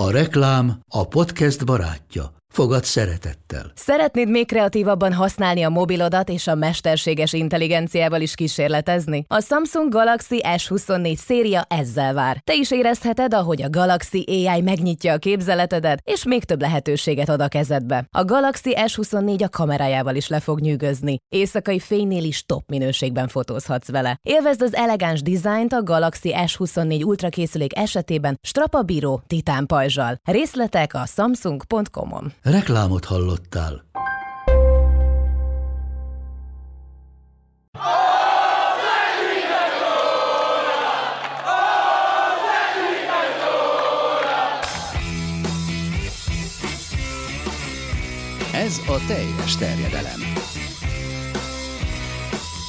A reklám a podcast barátja. Fogad szeretettel. Szeretnéd még kreatívabban használni a mobilodat és a mesterséges intelligenciával is kísérletezni? A Samsung Galaxy S24 széria ezzel vár. Te is érezheted, ahogy a Galaxy AI megnyitja a képzeletedet, és még több lehetőséget ad a kezedbe. A Galaxy S24 a kamerájával is le fog nyűgözni. Éjszakai fénynél is top minőségben fotózhatsz vele. Élvezd az elegáns dizájnt a Galaxy S24 Ultra készülék esetében strapabíró titán pajzsal. Részletek a samsung.com-on. Reklámot hallottál. Ez a teljes terjedelem.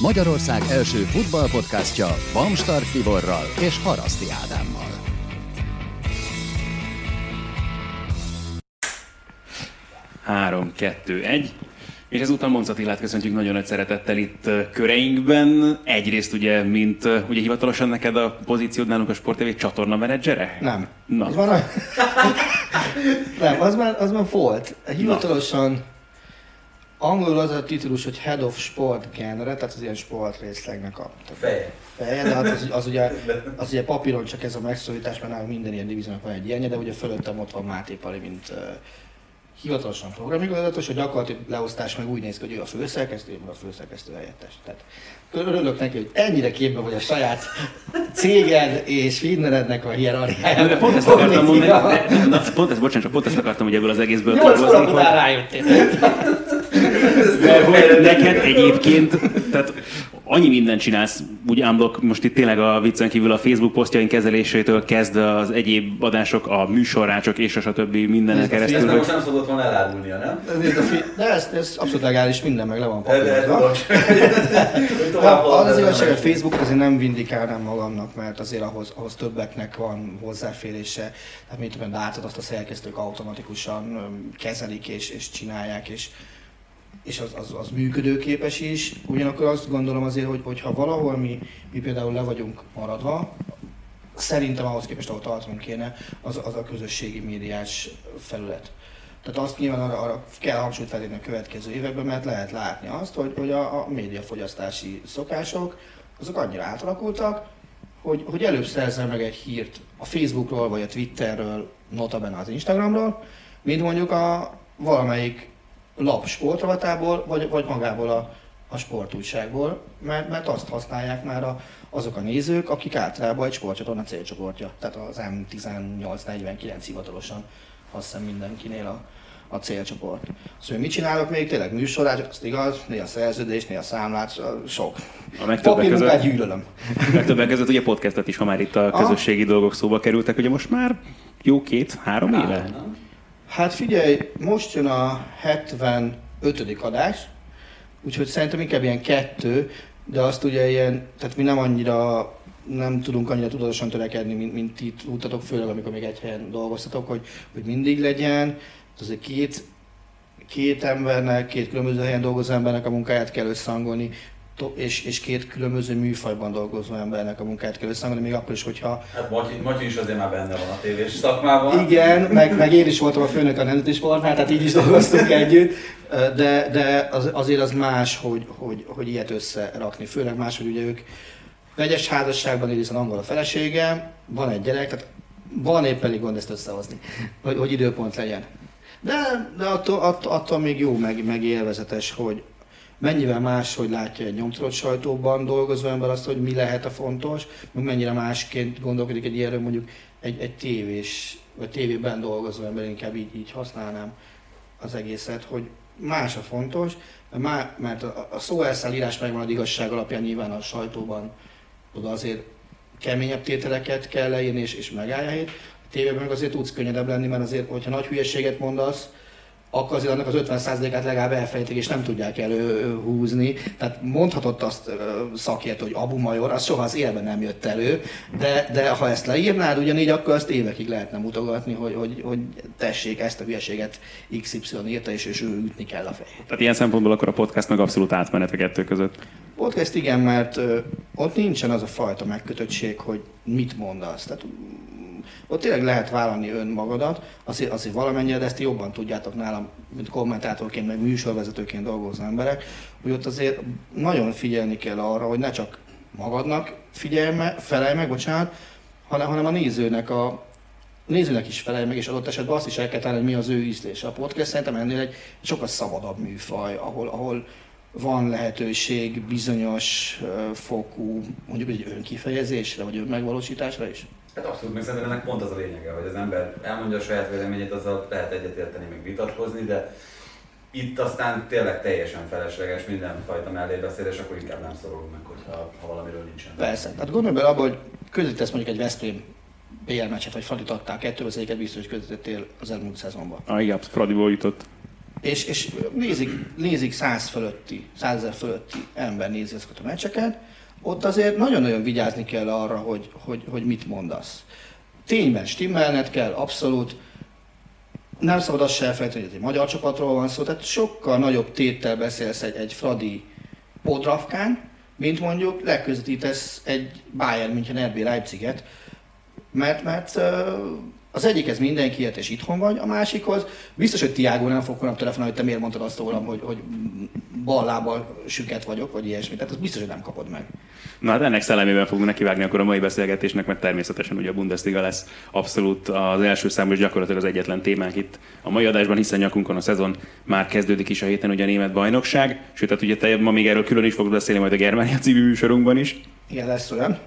Magyarország első futballpodcastja Bamstart Tiborral és Haraszti Ádámmal. Három, kettő, egy. És ezúttal Monsz Attilát köszöntjük nagyon nagy szeretettel itt köreinkben. Egyrészt ugye, mint ugye hivatalosan neked a pozíciód nálunk a Sport TV csatorna menedzsere? Nem. Na. Az már, nem, az már, az már volt. Hivatalosan angolul az a titulus, hogy Head of Sport Genre, tehát az ilyen sportrészlegnek a Feje. feje, de hát az, az, ugye, az ugye papíron csak ez a megszólítás, mert nálunk minden ilyen divíziónak van egy ilyenje, de ugye fölöttem ott van Máté Pali, mint uh, hivatalosan programigazgatós, hogy gyakorlatilag leosztás meg úgy néz ki, hogy ő a főszerkesztő, meg a főszerkesztő helyettes. Tehát örülök neki, hogy ennyire képbe vagy a saját céged és Finnerednek a hierarchiájában. De pont ezt akartam mondani, de, na, pont ezt, bocsánat, pont ezt akartam, hogy ebből az egészből Nyolc hónap után rájöttél. De hogy neked egyébként, tehát annyi mindent csinálsz, úgy unblock, most itt tényleg a viccen kívül a Facebook posztjaink kezelésétől kezdve az egyéb adások, a műsorrácsok és a stb. a keresztül. Ezt Facebook- most nem szabott volna elárulnia, nem? Ez, de ez, ez abszolút legális, minden meg le van papírozva. Tovább Az az igazság, hogy hogy Facebook azért nem vindikálnám magamnak, mert azért ahhoz, ahhoz többeknek van hozzáférése. Tehát mit tudom, látod azt a szerkesztők automatikusan kezelik és, és csinálják, és, és az, az, az működőképes is. Ugyanakkor azt gondolom azért, hogy, hogy ha valahol mi, mi például le vagyunk maradva, szerintem ahhoz képest, ahol tartunk kéne, az, az a közösségi médiás felület. Tehát azt nyilván arra, arra kell hangsúlyt felépni a következő években, mert lehet látni azt, hogy, hogy a, a médiafogyasztási szokások azok annyira átalakultak, hogy, hogy előbb szerzel meg egy hírt a Facebookról vagy a Twitterről, notabene az Instagramról, mint mondjuk a valamelyik lap sportrovatából, vagy, vagy magából a, a sportújságból, mert, mert azt használják már a, azok a nézők, akik általában egy sportcsatorna célcsoportja, tehát az M1849 hivatalosan azt hiszem mindenkinél a, a célcsoport. Szóval mit csinálok még? Tényleg műsorát, azt igaz, néha szerződés, néha számlát, sok. A legtöbbek Papírmunkát között, gyűlölöm. legtöbbek között ugye podcastet is, ha már itt a közösségi dolgok szóba kerültek, ugye most már jó két-három éve? Hát figyelj, most jön a 75. adás, úgyhogy szerintem inkább ilyen kettő, de azt ugye ilyen, tehát mi nem annyira, nem tudunk annyira tudatosan törekedni, mint, mint ti tudtatok, főleg amikor még egy helyen dolgoztatok, hogy, hogy mindig legyen. Hát Azért két, két embernek, két különböző helyen dolgozó embernek a munkáját kell összehangolni, és, és két különböző műfajban dolgozó embernek a munkáját kell összehangolni, még akkor is, hogyha Hát Matyi, Matyi is azért már benne van a tévés szakmában. igen, meg, meg én is voltam a főnök a Nemzeti Sportnál, tehát így is dolgoztunk együtt, de, de az, azért az más, hogy, hogy, hogy ilyet összerakni, főleg más, hogy ugye ők vegyes házasságban él, hiszen angol a felesége, van egy gyerek, tehát van épp elég gond ezt összehozni, hogy, hogy időpont legyen. De, de attól, attól, attól még jó, meg, meg élvezetes, hogy mennyivel más, hogy látja egy nyomtatott sajtóban dolgozó ember azt, hogy mi lehet a fontos, meg mennyire másként gondolkodik egy ilyenről mondjuk egy, egy tévés, vagy tévében dolgozó ember, inkább így, így használnám az egészet, hogy más a fontos, mert, a, a szó elszállírás megvan az igazság alapján nyilván a sajtóban, oda azért keményebb tételeket kell leírni és, és megállja. A tévében meg azért tudsz könnyedebb lenni, mert azért, hogyha nagy hülyeséget mondasz, akkor azért annak az 50%-át legalább elfelejtik, és nem tudják előhúzni. Tehát mondhatott azt ö, szakértő, hogy Abu Major, az soha az élben nem jött elő, de, de ha ezt leírnád ugyanígy, akkor azt évekig lehetne mutogatni, hogy, hogy, hogy tessék, ezt a hülyeséget XY írta, és, és ő ütni kell a fejét. Tehát ilyen szempontból akkor a podcast meg abszolút átmenet a kettő között. Podcast igen, mert ott nincsen az a fajta megkötöttség, hogy mit mondasz. Tehát ott tényleg lehet vállalni önmagadat, azért, azért valamennyire, ezt jobban tudjátok nálam, mint kommentátorként, meg műsorvezetőként dolgozó emberek, hogy ott azért nagyon figyelni kell arra, hogy ne csak magadnak figyelj meg, felelj meg, bocsánat, hanem, hanem a nézőnek a, nézőnek is felelj meg, és adott esetben azt is el kell tenni, hogy mi az ő ízlése. A podcast szerintem ennél egy sokkal szabadabb műfaj, ahol, ahol van lehetőség bizonyos fokú, mondjuk egy önkifejezésre, vagy önmegvalósításra is? Hát abszolút, meg szerintem ennek pont az a lényege, hogy az ember elmondja a saját véleményét, azzal lehet egyetérteni, meg vitatkozni, de itt aztán tényleg teljesen felesleges mindenfajta mellébeszélés, akkor inkább nem szorulunk meg, hogyha, ha valamiről nincsen. Persze. Tehát gondolj bele abba, hogy közvetítesz mondjuk egy Veszprém BL meccset, vagy Fradit adtál, kettő az biztos, hogy közvetítettél az elmúlt szezonban. Ah, igen, Fradiból jutott. És, és nézik, nézik száz fölötti, százezer fölötti ember nézi ezeket a meccseket, ott azért nagyon-nagyon vigyázni kell arra, hogy, hogy, hogy mit mondasz. Tényben stimmelned kell, abszolút. Nem szabad azt se elfelejteni, hogy egy magyar csapatról van szó, tehát sokkal nagyobb téttel beszélsz egy, egy Fradi Podravkán, mint mondjuk leközvetítesz egy Bayern München RB Leipziget, mert, mert az egyikhez mindenkiért és itthon vagy, a másikhoz biztos, hogy Tiago nem fog holnap telefonálni, hogy te miért mondtad azt rólam, hogy, hogy bal lábbal süket vagyok, vagy ilyesmi. Tehát az biztos, hogy nem kapod meg. Na hát ennek szellemében fogunk nekivágni akkor a mai beszélgetésnek, mert természetesen ugye a Bundesliga lesz abszolút az első számú és gyakorlatilag az egyetlen témánk itt a mai adásban, hiszen nyakunkon a szezon már kezdődik is a héten ugye a német bajnokság, sőt, hát ugye te ma még erről külön is fogsz beszélni majd a Germánia című műsorunkban is. Igen, lesz olyan.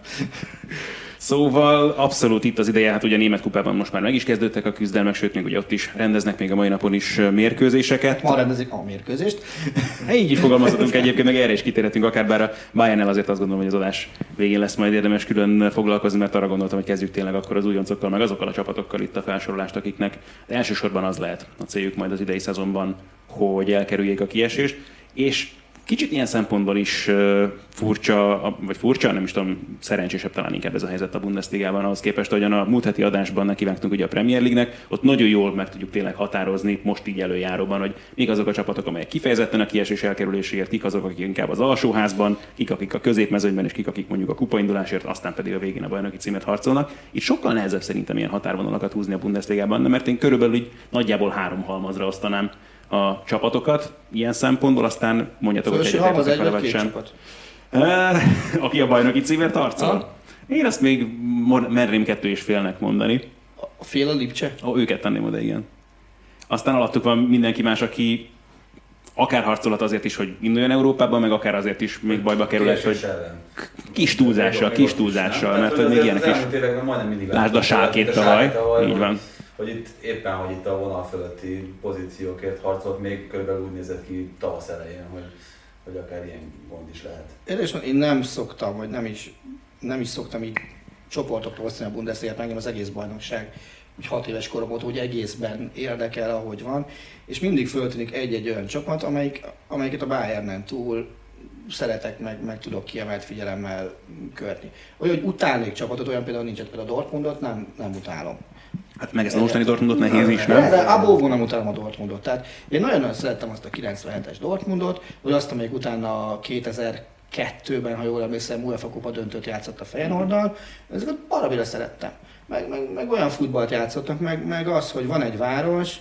Szóval abszolút itt az ideje, hát ugye a német kupában most már meg is kezdődtek a küzdelmek, sőt még ugye ott is rendeznek még a mai napon is mérkőzéseket. Ma rendezik a mérkőzést. Így is fogalmazhatunk egyébként, meg erre is kitérhetünk, akár bár a bayern azért azt gondolom, hogy az adás végén lesz majd érdemes külön foglalkozni, mert arra gondoltam, hogy kezdjük tényleg akkor az újoncokkal, meg azokkal a csapatokkal itt a felsorolást, akiknek elsősorban az lehet a céljuk majd az idei szezonban, hogy elkerüljék a kiesést. És Kicsit ilyen szempontból is furcsa, vagy furcsa, nem is tudom, szerencsésebb talán inkább ez a helyzet a Bundesligában, ahhoz képest, ahogyan a múlt heti adásban nekivágtunk ugye a Premier League-nek, ott nagyon jól meg tudjuk tényleg határozni most így előjáróban, hogy mik azok a csapatok, amelyek kifejezetten a kiesés elkerülésért, kik azok, akik inkább az alsóházban, kik akik a középmezőnyben, és kik akik mondjuk a kupaindulásért, aztán pedig a végén a bajnoki címet harcolnak. Itt sokkal nehezebb szerintem ilyen határvonalakat húzni a Bundesligában, mert én körülbelül így nagyjából három halmazra osztanám a csapatokat ilyen szempontból, aztán mondjatok, hogy egyetértetek vele vagy sem. Csapat. aki a bajnoki címért harcol. Én ezt még merrém kettő és félnek mondani. A fél a Lipcse? Ó, őket tenném oda, igen. Aztán alattuk van mindenki más, aki akár harcolat azért is, hogy induljon Európában, meg akár azért is még bajba kerül, hogy kis túlzással, kis túlzással, mert hogy még ilyenek is. Lásd a sákét tavaly, így van hogy itt éppen, hogy itt a vonal fölötti pozíciókért harcolt, még körülbelül úgy nézett ki tavasz elején, hogy, hogy akár ilyen gond is lehet. Érdekes, én nem szoktam, vagy nem is, nem is szoktam így csoportokra osztani a Bundesliga-t, engem az egész bajnokság úgy hat éves korom óta úgy egészben érdekel, ahogy van, és mindig föltűnik egy-egy olyan csapat, amelyik, amelyiket a Bayernen túl szeretek, meg, meg tudok kiemelt figyelemmel körni. Olyan, hogy utálnék csapatot, olyan például nincs, például a Dortmundot nem, nem utálom. Hát meg ezt a mostani Dortmundot nehéz is, nem? De abóvó nem utálom a Dortmundot. Tehát én nagyon-nagyon szerettem azt a 97-es Dortmundot, vagy azt, amelyik utána 2002-ben, ha jól emlékszem, UEFA Kupa döntőt játszott a Feyenoorddal. Ezeket barabira szerettem. Meg, meg, meg, olyan futballt játszottak, meg, meg az, hogy van egy város,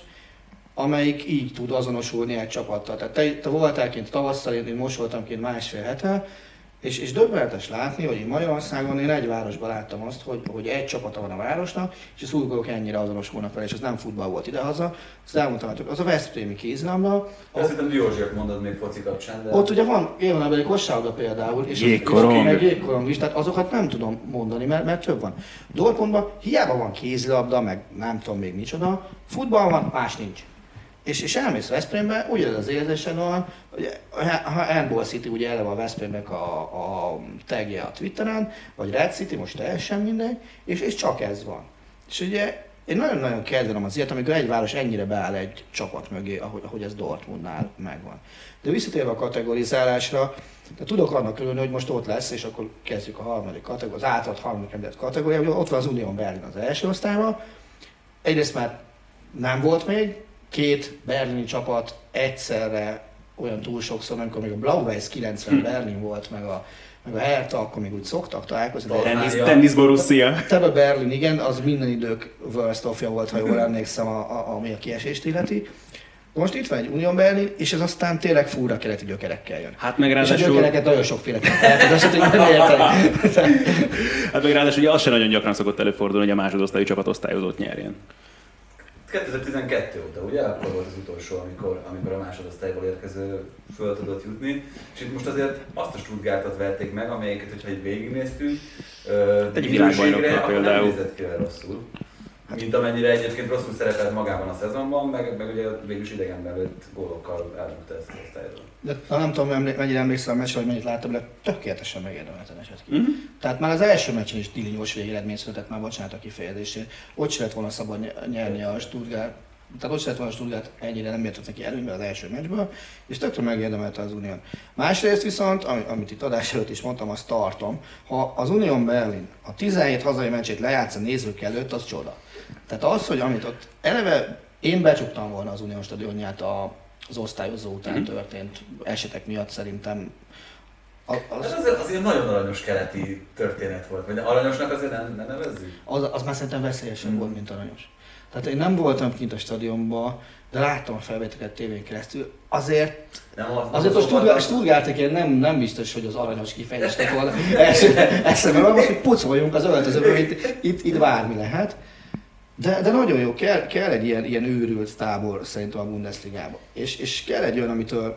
amelyik így tud azonosulni egy csapattal. Tehát te, te voltál kint tavasszal, én most voltam kint másfél hete, és, és döbbenetes látni, hogy Magyarországon én egy városban láttam azt, hogy, hogy egy csapata van a városnak, és a szurkolók ennyire azonosulnak vele, és az nem futball volt idehaza. Azt elmondtam, hogy az a Veszprémi kézilabda. Azt hiszem Diózsiak mondod még foci kapcsán, de... Ott ugye van élvonában egy kosárlabda például, és, jégkorong. és, és jégkorong is, tehát azokat nem tudom mondani, mert, mert több van. Dortmundban hiába van kézilabda, meg nem tudom még micsoda, futball van, más nincs. És, és elmész Veszprémbe, ugyanaz az érzésed van, hogy ha Handball City ugye eleve a Veszprémnek a, a tagje a Twitteren, vagy Red City, most teljesen mindegy, és, és csak ez van. És ugye én nagyon-nagyon kedvelem az ilyet, amikor egy város ennyire beáll egy csapat mögé, ahogy, ahogy ez Dortmundnál megvan. De visszatérve a kategorizálásra, de tudok annak örülni, hogy most ott lesz, és akkor kezdjük a harmadik kategóriát, az átad harmadik említett kategóriát, ott van az Unión Berlin az első osztályban. Egyrészt már nem volt még, két berlini csapat egyszerre olyan túl sokszor, amikor még a Blau-Weiß 90 hmm. Berlin volt, meg a, meg a Hertha, akkor még úgy szoktak találkozni. de Ja. tennis Borussia. Tebe Berlin, igen, az minden idők worst of volt, ha jól emlékszem, a, a, ami a kiesést illeti. Most itt van egy Union Berlin, és ez aztán tényleg fúra keleti gyökerekkel jön. Hát meg És a ráadásul, gyökereket nagyon sokféleképpen lehet az eset, hogy nem érteni. hát meg ráadásul ugye az sem nagyon gyakran szokott előfordulni, hogy a másodosztályú csapat osztályozót nyerjen. 2012 óta, ugye? Akkor volt az utolsó, amikor, amikor a másodosztályból érkező föl tudott jutni. És itt most azért azt a Stuttgartot verték meg, amelyiket, hogyha így végignéztünk, Egy akkor például. Nem nézett ki rosszul. Mint amennyire egyébként rosszul szerepelt magában a szezonban, meg, meg ugye végülis idegenben lőtt gólokkal elmúlta ezt osztályról. De ha nem tudom, emlé- mennyire emlékszem a meccsre, hogy mennyit láttam, de tökéletesen megérdemelten esett ki. Mhm. Tehát már az első meccsen is dilinyós végeredmény született, már bocsánat a kifejezését. Ott se lett volna szabad ny- nyerni a Stuttgart, tehát ott se lett volna a Stuttgart ennyire nem értett neki előnybe az első meccsből, és tökre megérdemelte az Unión. Másrészt viszont, ami- amit itt adás előtt is mondtam, azt tartom, ha az Unión Berlin a 17 hazai meccsét lejátsza nézők előtt, az csoda. Tehát az, hogy amit ott eleve én becsuktam volna az Unión stadionját az osztályozó után Mhm. történt esetek miatt szerintem a- az, Ez azért, azért nagyon aranyos keleti történet volt, vagy aranyosnak azért nem, nem nevezzük? az, az már szerintem veszélyesebb Mm. volt, mint aranyos. Tehát én nem voltam kint a stadionban, de láttam a felvételeket tévén keresztül. Azért, Nem, az, azért a Stuttgart, Stuttgartekért nem, nem biztos, hogy az aranyos kifejezésnek volna eszembe van, hogy pucoljunk az öltözőből, itt, itt, itt bármi lehet. De, de nagyon jó, kell, kell egy ilyen, ilyen őrült tábor szerintem a Bundesligába. És, és kell egy olyan, amitől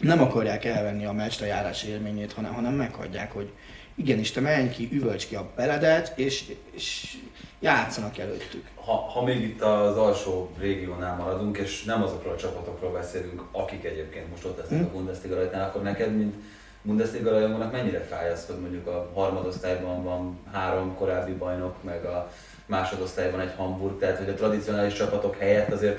nem akarják elvenni a meccs járás élményét, hanem, hanem meghagyják, hogy igenis, te menj ki, üvölts ki a beledet, és, és játszanak előttük. ha, ha még itt az alsó régiónál maradunk, és nem azokról a csapatokról beszélünk, akik egyébként most ott lesznek Hm. a Bundesliga rajtnál, akkor neked, mint Bundesliga rajongónak mennyire fáj az, hogy mondjuk a harmadosztályban van három korábbi bajnok, meg a másodosztályban egy Hamburg, tehát hogy a tradicionális csapatok helyett azért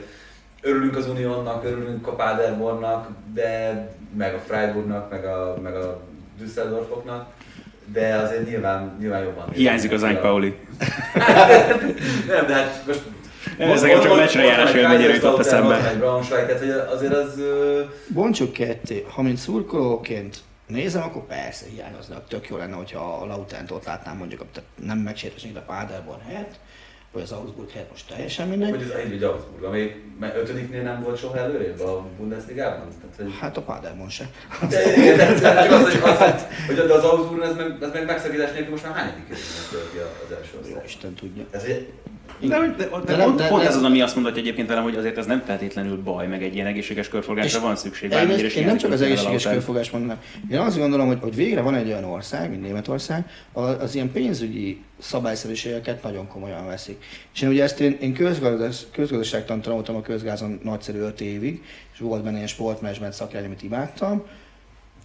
örülünk az Unionnak, örülünk a Paderbornnak, de meg a Freiburgnak, meg a, meg a Düsseldorfoknak, de azért nyilván, nyilván jobban. Hiányzik az Ánk Pauli. Nem, de hát most... Ez nekem csak meccsre járás élményére jutott eszembe. Tehát hogy azért az... Bontsuk ketté, ha mint szurkolóként nézem, akkor persze hiányoznak. Tök jó lenne, hogyha a Lautent ott látnám mondjuk, tehát nem megsértesnék a Paderborn helyett, vagy az Augsburg helyett most teljesen mindegy. Hogy az egy Augsburg, ami ötödiknél nem volt soha előrébb a Bundesligában? Tehát, hogy... Hát a Paderborn se. De igen, de de csak az, hogy, az, hogy, hogy az Augsburg, ez meg, ez meg megszakítás nélkül most már hányadik az első Jó osztály. Isten tudja. Ez egy, De, de, de, De de, pont, de- pont de- ez az, ami azt mondhatja egyébként velem, hogy azért ez nem feltétlenül baj, meg egy ilyen egészséges körforgásra van szükség. Én, is én nem csak az egészséges körfogás mondanám. Én azt gondolom, hogy, hogy végre van egy olyan ország, mint Németország, ahol az ilyen pénzügyi szabályszerűségeket nagyon komolyan veszik. És én ugye ezt én, én közgazdas, közgazdaságtan tanultam a közgázon nagyszerű 5 évig, és volt benne ilyen sportmenedzsment szakjány, amit imádtam,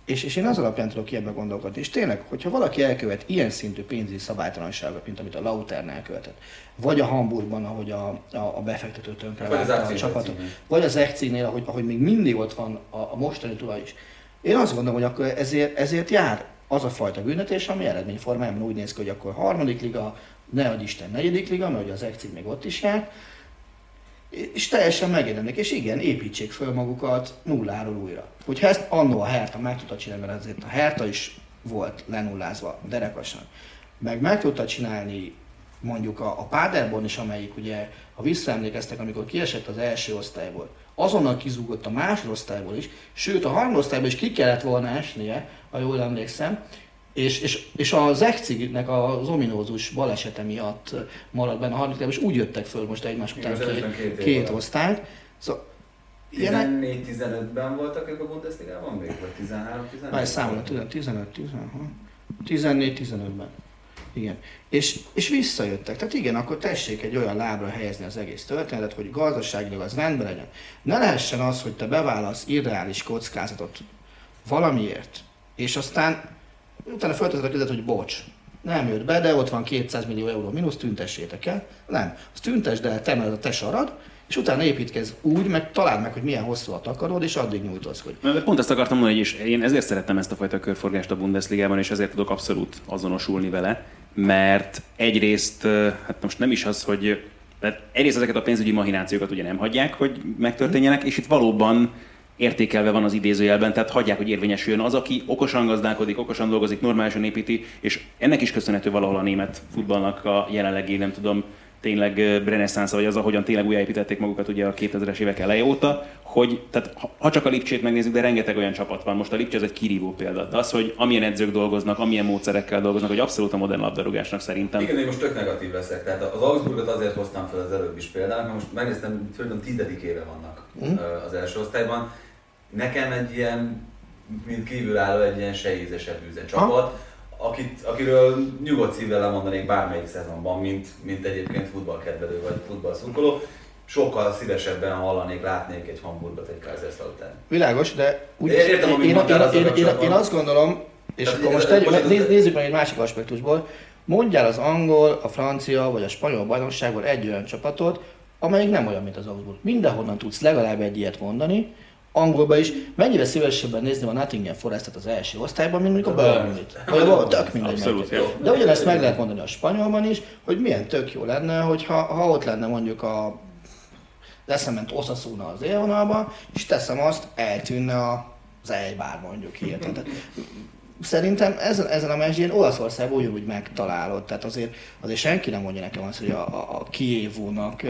és, és én az alapján tudok ilyenbe gondolkodni. És tényleg, hogyha valaki elkövet ilyen szintű pénzügyi szabálytalanságot, mint amit a Lautern elkövetett, vagy a Hamburgban, ahogy a, a, a befektető tönkre Vagy a csapatot, vagy az Ekcinél, ahogy, ahogy még mindig ott van a, a mostani tulaj is. Én azt gondolom, hogy akkor ezért, ezért jár az a fajta büntetés, ami eredményformájában úgy néz ki, hogy akkor harmadik liga, ne adj Isten negyedik liga, mert ugye az Ekcin még ott is jár, és teljesen megérdemlik, és igen, építsék föl magukat nulláról újra. Hogyha ezt annó a Hertha meg tudta csinálni, mert azért a Hertha is volt lenullázva derekasan, meg meg tudta csinálni mondjuk a, a Paderborn is, amelyik ugye, ha visszaemlékeztek, amikor kiesett az első osztályból, azonnal kizúgott a másodosztályból is, sőt a harmadosztályból is ki kellett volna esnie, ha jól emlékszem, és, és, és a Zekcignek az ominózus balesete miatt maradt benne a harmadik és úgy jöttek föl most egymás után az két, két két alatt. osztályt. Szóval ilyenek, 14-15-ben voltak ők a Bundesligában még? Vagy 13-14? Várj, számolom, 15, 15, 16, 14-15-ben. Igen. És, és visszajöttek. Tehát igen, akkor tessék egy olyan lábra helyezni az egész történetet, hogy gazdaságilag az rendben legyen. Ne lehessen az, hogy te beválasz irreális kockázatot valamiért, és aztán utána fölteszed a kezed, hogy bocs, nem jött be, de ott van 200 millió euró mínusz, tüntessétek el. Nem, azt tüntesd el, te a te sarad, és utána építkezz úgy, meg találd meg, hogy milyen hosszú a takarod, és addig nyújtózkodj. Pont ezt akartam mondani, és én ezért szerettem ezt a fajta körforgást a Bundesligában, és ezért tudok abszolút azonosulni vele, mert egyrészt, hát most nem is az, hogy tehát egyrészt ezeket a pénzügyi mahinációkat ugye nem hagyják, hogy megtörténjenek, és itt valóban értékelve van az idézőjelben, tehát hagyják, hogy érvényesüljön az, aki okosan gazdálkodik, okosan dolgozik, normálisan építi, és ennek is köszönhető valahol a német futballnak a jelenlegi, nem tudom, tényleg reneszánsz, vagy az, ahogyan tényleg újjáépítették magukat ugye a 2000-es évek eleje óta, hogy tehát ha csak a Lipcsét megnézzük, de rengeteg olyan csapat van. Most a Lipcse ez egy kirívó példa. De az, hogy amilyen edzők dolgoznak, amilyen módszerekkel dolgoznak, hogy abszolút a modern labdarúgásnak szerintem. Igen, én most tök negatív leszek. Tehát az Augsburgot azért hoztam fel az előbb is például, mert most megnéztem, főleg tizedik éve vannak mm. az első osztályban. Nekem egy ilyen, mint kívülálló, egy ilyen se ízesebb csapat akit, akiről nyugodt szívvel lemondanék bármelyik szezonban, mint, mint egyébként futballkedvelő vagy futballszurkoló. Sokkal szívesebben hallanék, látnék egy Hamburgot, egy Kaiserslautern. Világos, de úgy, Értem, én, én, én, én, én, azt gondolom, és Tehát akkor most tegy, néz, nézzük meg egy másik aspektusból, mondjál az angol, a francia vagy a spanyol bajnokságból egy olyan csapatot, amelyik nem olyan, mint az Augsburg. Mindenhonnan tudsz legalább egy ilyet mondani, angolba is, mennyire szívesebben nézni a Nottingham Forestet az első osztályban, mint mondjuk a Burnley-t. Vagy a tök mindegy. Abszolút, De ugyanezt meg lehet mondani a spanyolban is, hogy milyen tök jó lenne, hogyha ha ott lenne mondjuk a leszement Osasuna az élvonalban, és teszem azt, eltűnne az Eibar mondjuk hirtelen szerintem ezen, ezen a mesdjén Olaszország ugyanúgy megtalálott. Tehát azért, azért senki nem mondja nekem azt, hogy a, a, a Kievónak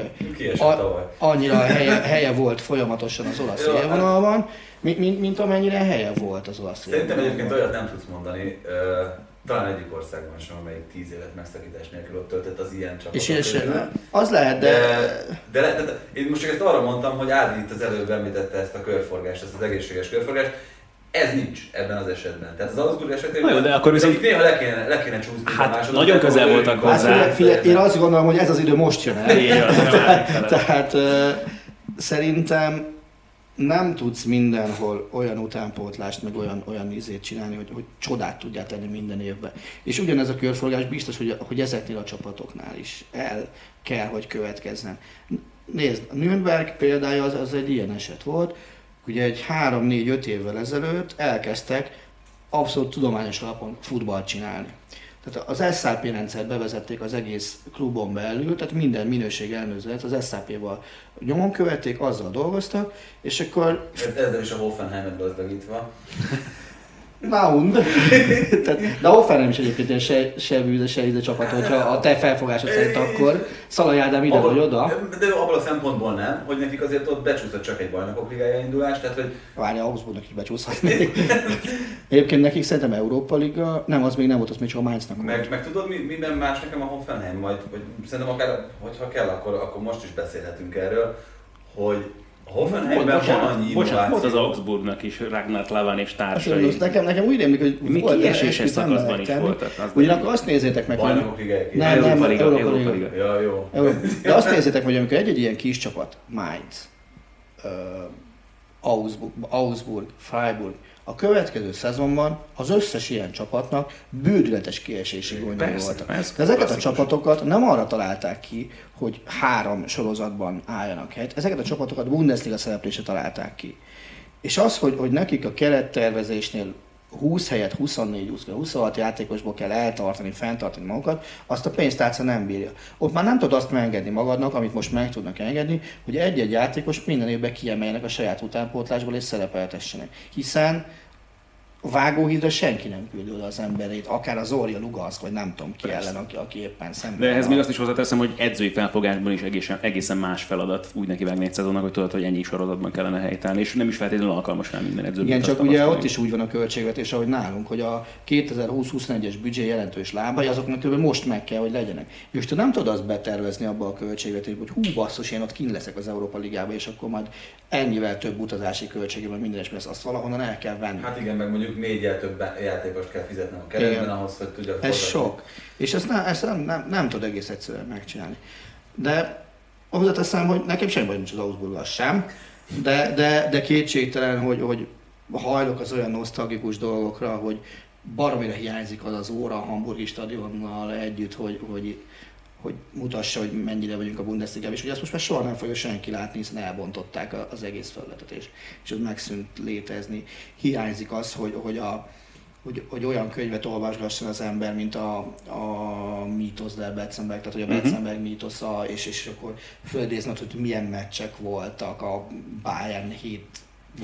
annyira helye, helye, volt folyamatosan az olasz élvonalban, mint, mint, mint amennyire helye volt az olasz Szerintem egyébként olyat nem tudsz mondani, talán egyik országban sem, amelyik tíz évet megszakítás nélkül ott töltött az ilyen csapatot. És, és az lehet, de... De, de, de, de... én most csak ezt arra mondtam, hogy Ádi itt az előbb említette ezt a körforgást, ezt az egészséges körforgást, ez nincs ebben az esetben. Tehát az Augsburg esetében Nagyon, de akkor viszont... néha le kéne, le kéne csúszni hát, nagyon közel voltak hozzá. Hát, figyelj, én azt gondolom, hogy ez az idő most jön el. tehát, tehát uh, szerintem nem tudsz mindenhol olyan utánpótlást, meg olyan, olyan izét csinálni, hogy, hogy csodát tudjál tenni minden évben. És ugyanez a körforgás biztos, hogy, hogy ezeknél a csapatoknál is el kell, hogy következzen. Nézd, a Nürnberg példája az, az egy ilyen eset volt, ugye egy 3-4-5 évvel ezelőtt elkezdtek abszolút tudományos alapon futballt csinálni. Tehát az SAP rendszert bevezették az egész klubon belül, tehát minden minőség ellenőrzőt az SAP-val nyomon követték, azzal dolgoztak, és akkor... Ezzel is a Hoffenheimet gazdagítva. Naund. de Hoffenheim is egyébként ilyen se, se bűze, se íze csapat, hogyha a te felfogásod szerint akkor Szalai Ádám ide vagy oda. De abban a szempontból nem, hogy nekik azért ott becsúszott csak egy bajnokok ligája indulás, tehát hogy... Várja, Augsburgnak is becsúszhat még. egyébként nekik szerintem Európa Liga, nem, az még nem volt, az még csak a Mainznak meg, meg tudod, mi, minden más nekem a Hoffenheim, majd, hogy szerintem akár, hogyha kell, akkor, akkor most is beszélhetünk erről, hogy Hoffenheimben van annyi bocsánat, volt az Augsburgnak is Ragnar Lavan és társai. Azt nekem, nekem úgy rémlik, hogy Mi volt kieséses szakaszban is voltak. Ugyanakkor azt nézzétek meg, hogy... Nem, nem, Európa Liga. Ja, jó. De azt nézzétek, hogy amikor egy-egy ilyen kis csapat, Mainz, Augsburg, Augsburg, Freiburg, a következő szezonban az összes ilyen csapatnak bődületes kiesési gondjai voltak. Persze, De ezeket a csapatokat nem arra találták ki, hogy három sorozatban álljanak helyet, ezeket a csapatokat Bundesliga szereplése találták ki. És az, hogy, hogy nekik a kerettervezésnél 20 helyet 24, 20, 26 játékosból kell eltartani, fenntartani magukat, azt a pénztárca nem bírja. Ott már nem tudod azt megengedni magadnak, amit most meg tudnak engedni, hogy egy-egy játékos minden évben kiemeljenek a saját utánpótlásból és szerepeltessenek. Hiszen vágóhídra senki nem küldi oda az emberét, akár az Orja Lugansk, vagy nem tudom ki Persze. ellen, aki, aki éppen szemben. De ehhez még azt is hozzáteszem, hogy edzői felfogásban is egészen, egészen más feladat úgy neki vágni egy szezonnak, hogy tudod, hogy ennyi sorozatban kellene helytállni, és nem is feltétlenül alkalmas rá minden edző. Igen, csak ugye ott is úgy van a költségvetés, ahogy nálunk, hogy a 2020-21-es büdzsé jelentős lábai, azoknak kb. most meg kell, hogy legyenek. És te nem tudod azt betervezni abba a költségvetésbe, hogy hú basszus, én ott kint leszek az Európa Ligába, és akkor majd ennyivel több utazási költségében minden lesz, azt valahonnan el kell venni. Hát igen, meg mondjuk négyel több játékost kell fizetnem a keretben igen. ahhoz, hogy tudjak Ez sok. És ezt, nem, ezt nem, nem, nem tud egész egyszerűen megcsinálni. De hozzáteszem, hogy nekem semmi baj nincs az Augsburggal sem, de, de, de kétségtelen, hogy, hogy hajlok az olyan nosztalgikus dolgokra, hogy baromira hiányzik az az óra a Hamburgi stadionnal együtt, hogy, hogy hogy mutassa, hogy mennyire vagyunk a bundesliga és hogy ezt most már soha nem fogja senki látni, hiszen elbontották az egész felületet, és, és az megszűnt létezni. Hiányzik az, hogy, hogy, a, hogy, hogy olyan könyvet olvasgasson az ember, mint a, a mítosz der Betzenberg, tehát hogy a mhm. Betzenberg uh-huh. mítosza, és, és akkor földézned, hogy milyen meccsek voltak, a Bayern 7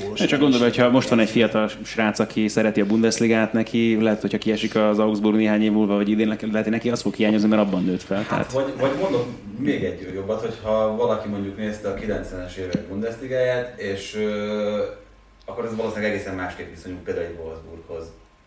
gólos. Csak gondolom, hogy ha most van egy fiatal srác, aki szereti a Bundesligát, neki lehet, hogyha kiesik az Augsburg néhány év múlva, vagy idén lehet, hogy neki az fog hiányozni, mert abban nőtt fel. Hát, Tehát, vagy, vagy mondok még egy jobbat, hogyha valaki mondjuk nézte a 90-es évek Bundesligáját, és ö, akkor ez valószínűleg egészen másképp viszonyul például egy Wolfsburghoz.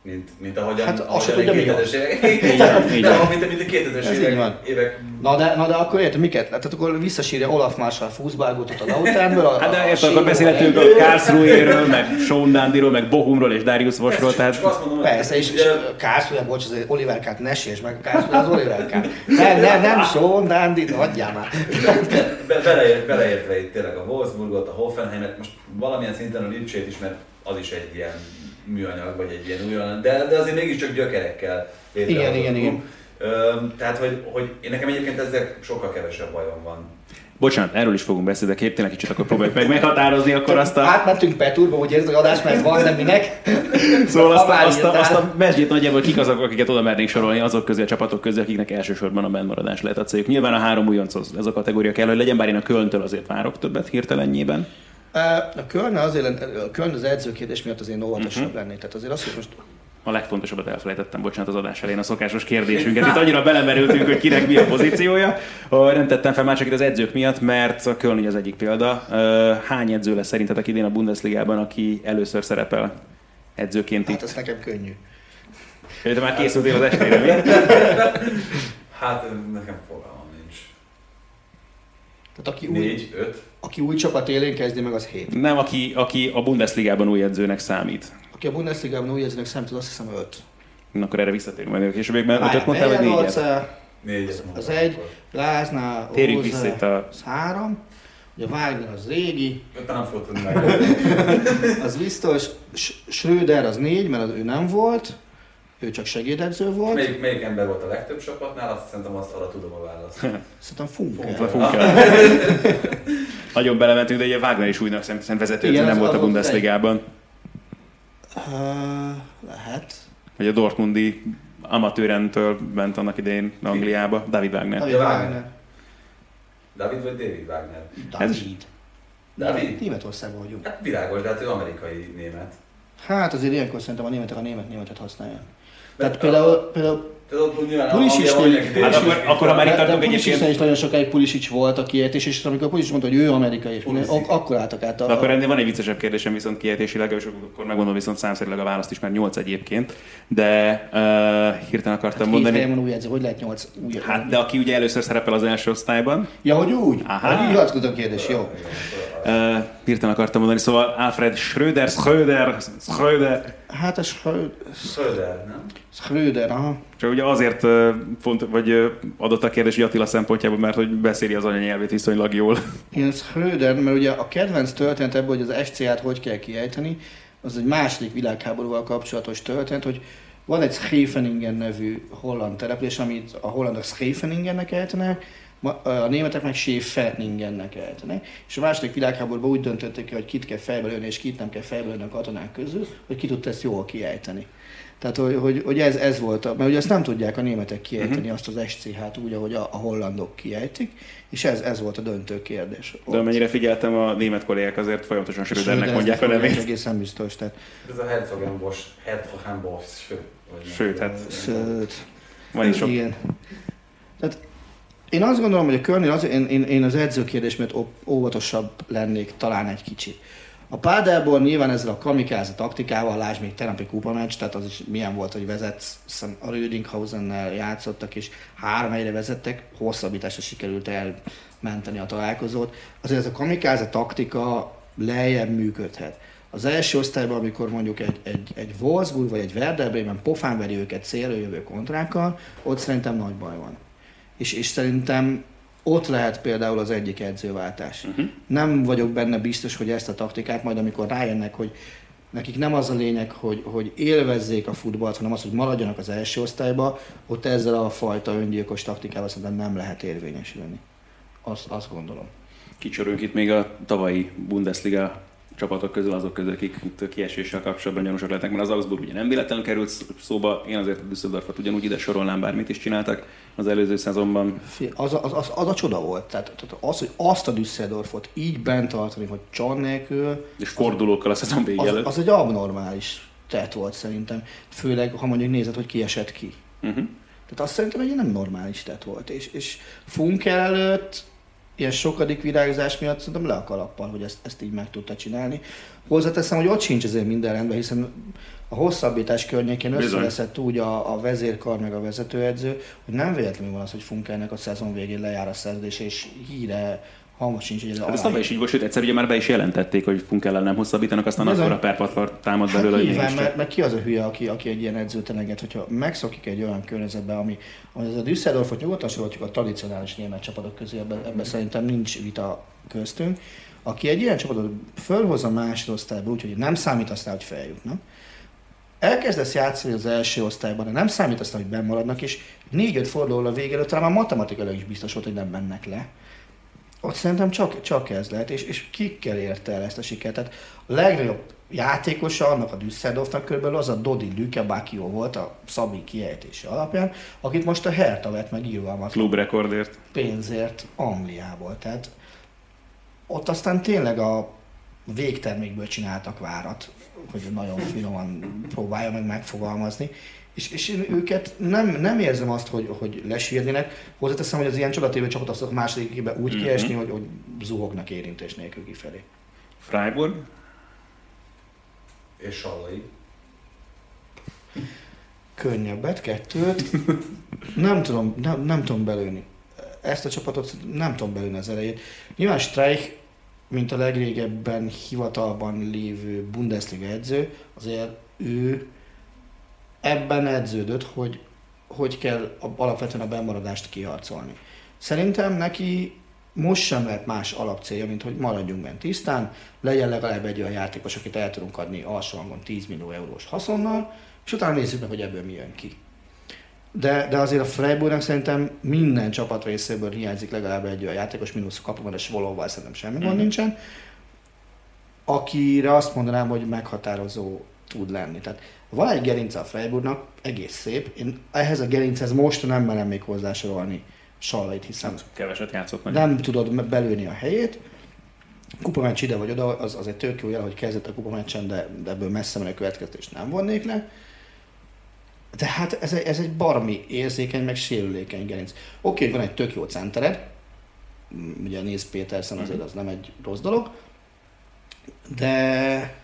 Mint, mint ahogyan, Hát azt ahogyan se tudja, mi 2000-es az. évek, Így van, így de, van. mint, mint a 2000-es Ez így évek, Na de, na de akkor érted, miket? Tehát akkor visszasírja Olaf Marshall Fußballgutot a Lauternből. a- Hát de a érted, akkor beszélhetünk a. Karlsruhe-ről, meg Sean Dandyról, meg Bochumról és Darius Vosról, Persze, tehát azt Persze, és, és ugye, Kászfője, bocs, az Oliver Kát ne sérts meg, Kászfője az Oliver Kát. Nem, nem, nem, Sean Dandy, hagyjál már. be, beleért, beleértve itt tényleg a Wolfsburgot, a Hoffenheimet, most valamilyen szinten a Lipcsét is, mert az is egy ilyen műanyag, vagy egy ilyen újonnan, de, de azért mégiscsak gyökerekkel létrehozott Igen, igen, igen. Tehát, hogy, hogy én nekem egyébként ezzel sokkal kevesebb bajom van. bocsánat, erről is fogunk beszélni, de kép tényleg kicsit akkor próbáljuk meg meghatározni akkor azt a... Átmentünk Peturba, hogy érzed, hogy adás, mert van, de minek. Szóval azt, a, azt, a, azt a mesdjét nagyjából kik azok, akiket oda mernénk sorolni, azok közé a csapatok közé, akiknek elsősorban a bennmaradás lehet a céljuk. Nyilván a három újonchoz ez a kategória kell, hogy legyen, bár én a Kölntől azért várok többet hirtelennyében. A Köln azért, lent- a Köln az edzőkérdés miatt azért óvatosabb Mhm. lennék. Tehát azért azt, hogy most A legfontosabbat elfelejtettem, bocsánat, az adás elején a szokásos kérdésünket. Itt annyira belemerültünk, hogy kinek mi a pozíciója. Nem tettem fel már csak itt az edzők miatt, mert a Köln az egyik példa. Hány edző lesz szerintetek idén a Bundesligában, aki először szerepel edzőként hát itt? az nekem könnyű. De már készültél az estére, mi? Hát nekem fogalmam nincs. Tehát aki Négy, öt. Aki új csapat élén kezdi meg, az hét. Nem, aki, aki a Bundesligában új edzőnek számít. Aki a Bundesligában új edzőnek számít, az azt hiszem öt. Na, akkor erre visszatérünk majd a későbbiekben. Ötöt mondtál, vagy négyet? Négyet az egy, Láznál, Térjünk Óze, vissza itt a... az három. Ugye Wagner az régi, nem fogod meg. az biztos. Sch- Schröder az négy, mert az ő nem volt. Ő csak segédedző volt. Melyik, melyik ember volt a legtöbb csapatnál, azt szerintem azt arra tudom a választ. Szerintem Funke. A Funkel. Nagyon belementünk, de ugye Wagner is újnak szem vezető, Igen, nem volt a Bundesligában. Uh, lehet. Vagy a Dortmundi amatőrentől ment annak idején Angliába, David Wagner. David Wagner. David vagy David Wagner? Ez David. David? Németországban vagyunk. Hát világos, de hát ő amerikai német. Hát azért ilyenkor szerintem a németek a német-németet használják. Tehát például, például Pulisic Hát akkor- akkor, Pulisicnél egyébként, is nagyon sokáig Pulisic volt a kiejtés, és amikor Pulisic mondta, hogy ő amerikai, és ak- akkor álltak át a... de akkor ennél van egy viccesebb kérdésem viszont kiejtésileg, és akkor megmondom viszont számszerileg a választ is, mert 8 egyébként, de uh, hirtelen akartam Két mondani. van új edző, hogy lehet nyolc új Hát, de aki ugye először szerepel az első osztályban, Ja, hogy úgy? Aha. Aha. Hivatkozó kérdés, jó. uh, hirtelen akartam mondani, szóval Alfred Schröder, Schröder, Schröder, Hát a Schrö- Schröder, nem? Schröder, aha. Csak ugye azért font, vagy adott a kérdés, hogy Attila szempontjából, mert hogy beszéli az anyanyelvét viszonylag jól. Igen, Schröder, mert ugye a kedvenc történet ebből, hogy az SCA-t hogy kell kiejteni, az egy második világháborúval kapcsolatos történet, hogy van egy Scheveningen nevű holland település, amit a hollandok Scheveningennek ejtenek, a németek meg Schäferningennek ejtenek, és a második világháborúban úgy döntötték, hogy kit kell fejbe lőni, és kit nem kell fejbe lőni a katonák közül, hogy ki tudta ezt jól kiejteni. Tehát, hogy, hogy, hogy ez, ez volt, a, mert ugye azt nem tudják a németek kiejteni, uh-huh. azt az SCH-t úgy, ahogy a, a hollandok kiejtik, és ez, ez volt a döntő kérdés. De amennyire figyeltem, a német kollégák azért folyamatosan Schrödernek Schröder, mondják a ez nevét. Egészen biztos. Tehát, Ez a Herzogenbosch, Herzogenbosch, sőt. Sőt, hát sőt, Van is sok. igen. Tehát én azt gondolom, hogy a körnél az, én, én, én az edzőkérdés miatt óvatosabb lennék talán egy kicsit. A Pádelból nyilván ezzel a kamikáze taktikával, lásd még tegnapi kupameccs, tehát az is milyen volt, hogy vezetsz, hiszem a Rödinghausennel játszottak, és három helyre vezettek, hosszabbításra sikerült elmenteni a találkozót. Azért ez a kamikáze taktika lejjebb működhet. Az első osztályban, amikor mondjuk egy, egy, egy Wolfsburg vagy egy Werder Bremen pofán veri őket célra jövő kontrákkal, ott szerintem nagy baj van. És, és szerintem ott lehet például az egyik edzőváltás. Uh-huh. Nem vagyok benne biztos, hogy ezt a taktikát majd, amikor rájönnek, hogy nekik nem az a lényeg, hogy, hogy élvezzék a futballt, hanem az, hogy maradjanak az első osztályba, ott ezzel a fajta öngyilkos taktikával szerintem nem lehet érvényesülni. Azt, azt gondolom. Kicsorunk itt még a tavalyi Bundesliga csapatok közül azok közül, akik itt kieséssel kapcsolatban gyanúsak lehetnek, mert az Augsburg ugye nem véletlenül került szóba, én azért a Düsseldorfot ugyanúgy ide sorolnám, bármit is csináltak az előző szezonban. Az, az, az, az a csoda volt. Tehát, tehát az, hogy azt a Düsseldorfot így bent tartani, hogy Csan nélkül... És fordulókkal a szezon vége az, az, egy abnormális tett volt szerintem. Főleg, ha mondjuk nézed, hogy ki esett ki. Uh-huh. Tehát azt szerintem egy nem normális tett volt. És, és Funkel előtt ilyen sokadik virágzás miatt szerintem le a kalappal, hogy ezt, ezt így meg tudta csinálni. Hozzáteszem, hogy ott sincs azért minden rendben, hiszen a hosszabbítás környékén összeveszett úgy a, a vezérkar meg a vezetőedző, hogy nem véletlenül van az, hogy Funkelnek a szezon végén lejár a szerződés, és híre hamar sincs, ez hát ez is így volt, sőt, egyszer ugye már be is jelentették, hogy Funkellel nem hosszabbítanak, aztán akkor a perpatvar támad hát belőle, hogy mert, mert, ki az a hülye, aki, aki egy ilyen edzőt enged, hogyha megszokik egy olyan környezetbe, ami, ami ez a Düsseldorfot nyugodtan soroljuk a tradicionális német csapatok közé, ebben, ebben szerintem nincs vita köztünk, aki egy ilyen csapatot fölhozza másodosztályba, úgyhogy nem számít aztán, hogy feljutnak, elkezdesz játszani az első osztályban, de nem számít aztán, hogy bemaradnak, és négy-öt forduló a végén, talán már matematikailag is biztos volt, hogy nem mennek le ott szerintem csak, csak ez lehet, és, és kikkel érte el ezt a sikert. Tehát a legnagyobb játékosa annak a Düsseldorfnak körülbelül az a Dodi Lüke Bakio volt a Szabi kiejtése alapján, akit most a Hertha vett meg írvalmat. Klubrekordért. Pénzért Angliából. Tehát ott aztán tényleg a végtermékből csináltak várat, hogy nagyon finoman próbálja meg megfogalmazni, és, és én őket nem, nem érzem azt, hogy, hogy lesírnének. Hozzáteszem, hogy az ilyen csodatévő csapat azt a második évben úgy mm-hmm. kiesni, hogy, hogy zuhognak érintés nélkül kifelé. Freiburg? És Sallai? Könnyebbet, kettőt. nem tudom, nem, nem tudom belőni. Ezt a csapatot nem tudom belőni az elejét. Nyilván Streich, mint a legrégebben hivatalban lévő Bundesliga edző, azért ő ebben edződött, hogy hogy kell alapvetően a bemaradást kiharcolni. Szerintem neki most sem lehet más alapcélja, mint hogy maradjunk bent tisztán, legyen legalább egy olyan játékos, akit el tudunk adni alsó hangon 10 millió eurós haszonnal, és utána nézzük meg, hogy ebből mi jön ki. De, de azért a Freiburgnak szerintem minden csapat részéből hiányzik legalább egy olyan játékos, mínusz kapuban, és valóban szerintem semmi gond mm. nincsen, akire azt mondanám, hogy meghatározó tud lenni. Tehát van egy gerince a Freiburgnak, egész szép. Én ehhez a gerinchez most nem merem még hozzásorolni Sallait, hiszen hát, keveset játszott meg. Nem tudod belőni a helyét. Kupameccs ide vagy oda, az, az egy tök jó jel, hogy kezdett a kupameccsen, de, de ebből messze menő következést nem vonnék le. De hát ez egy, ez egy barmi érzékeny, meg sérülékeny gerinc. Oké, van egy tök jó centered, ugye néz Pétersen azért az nem egy rossz dolog, de,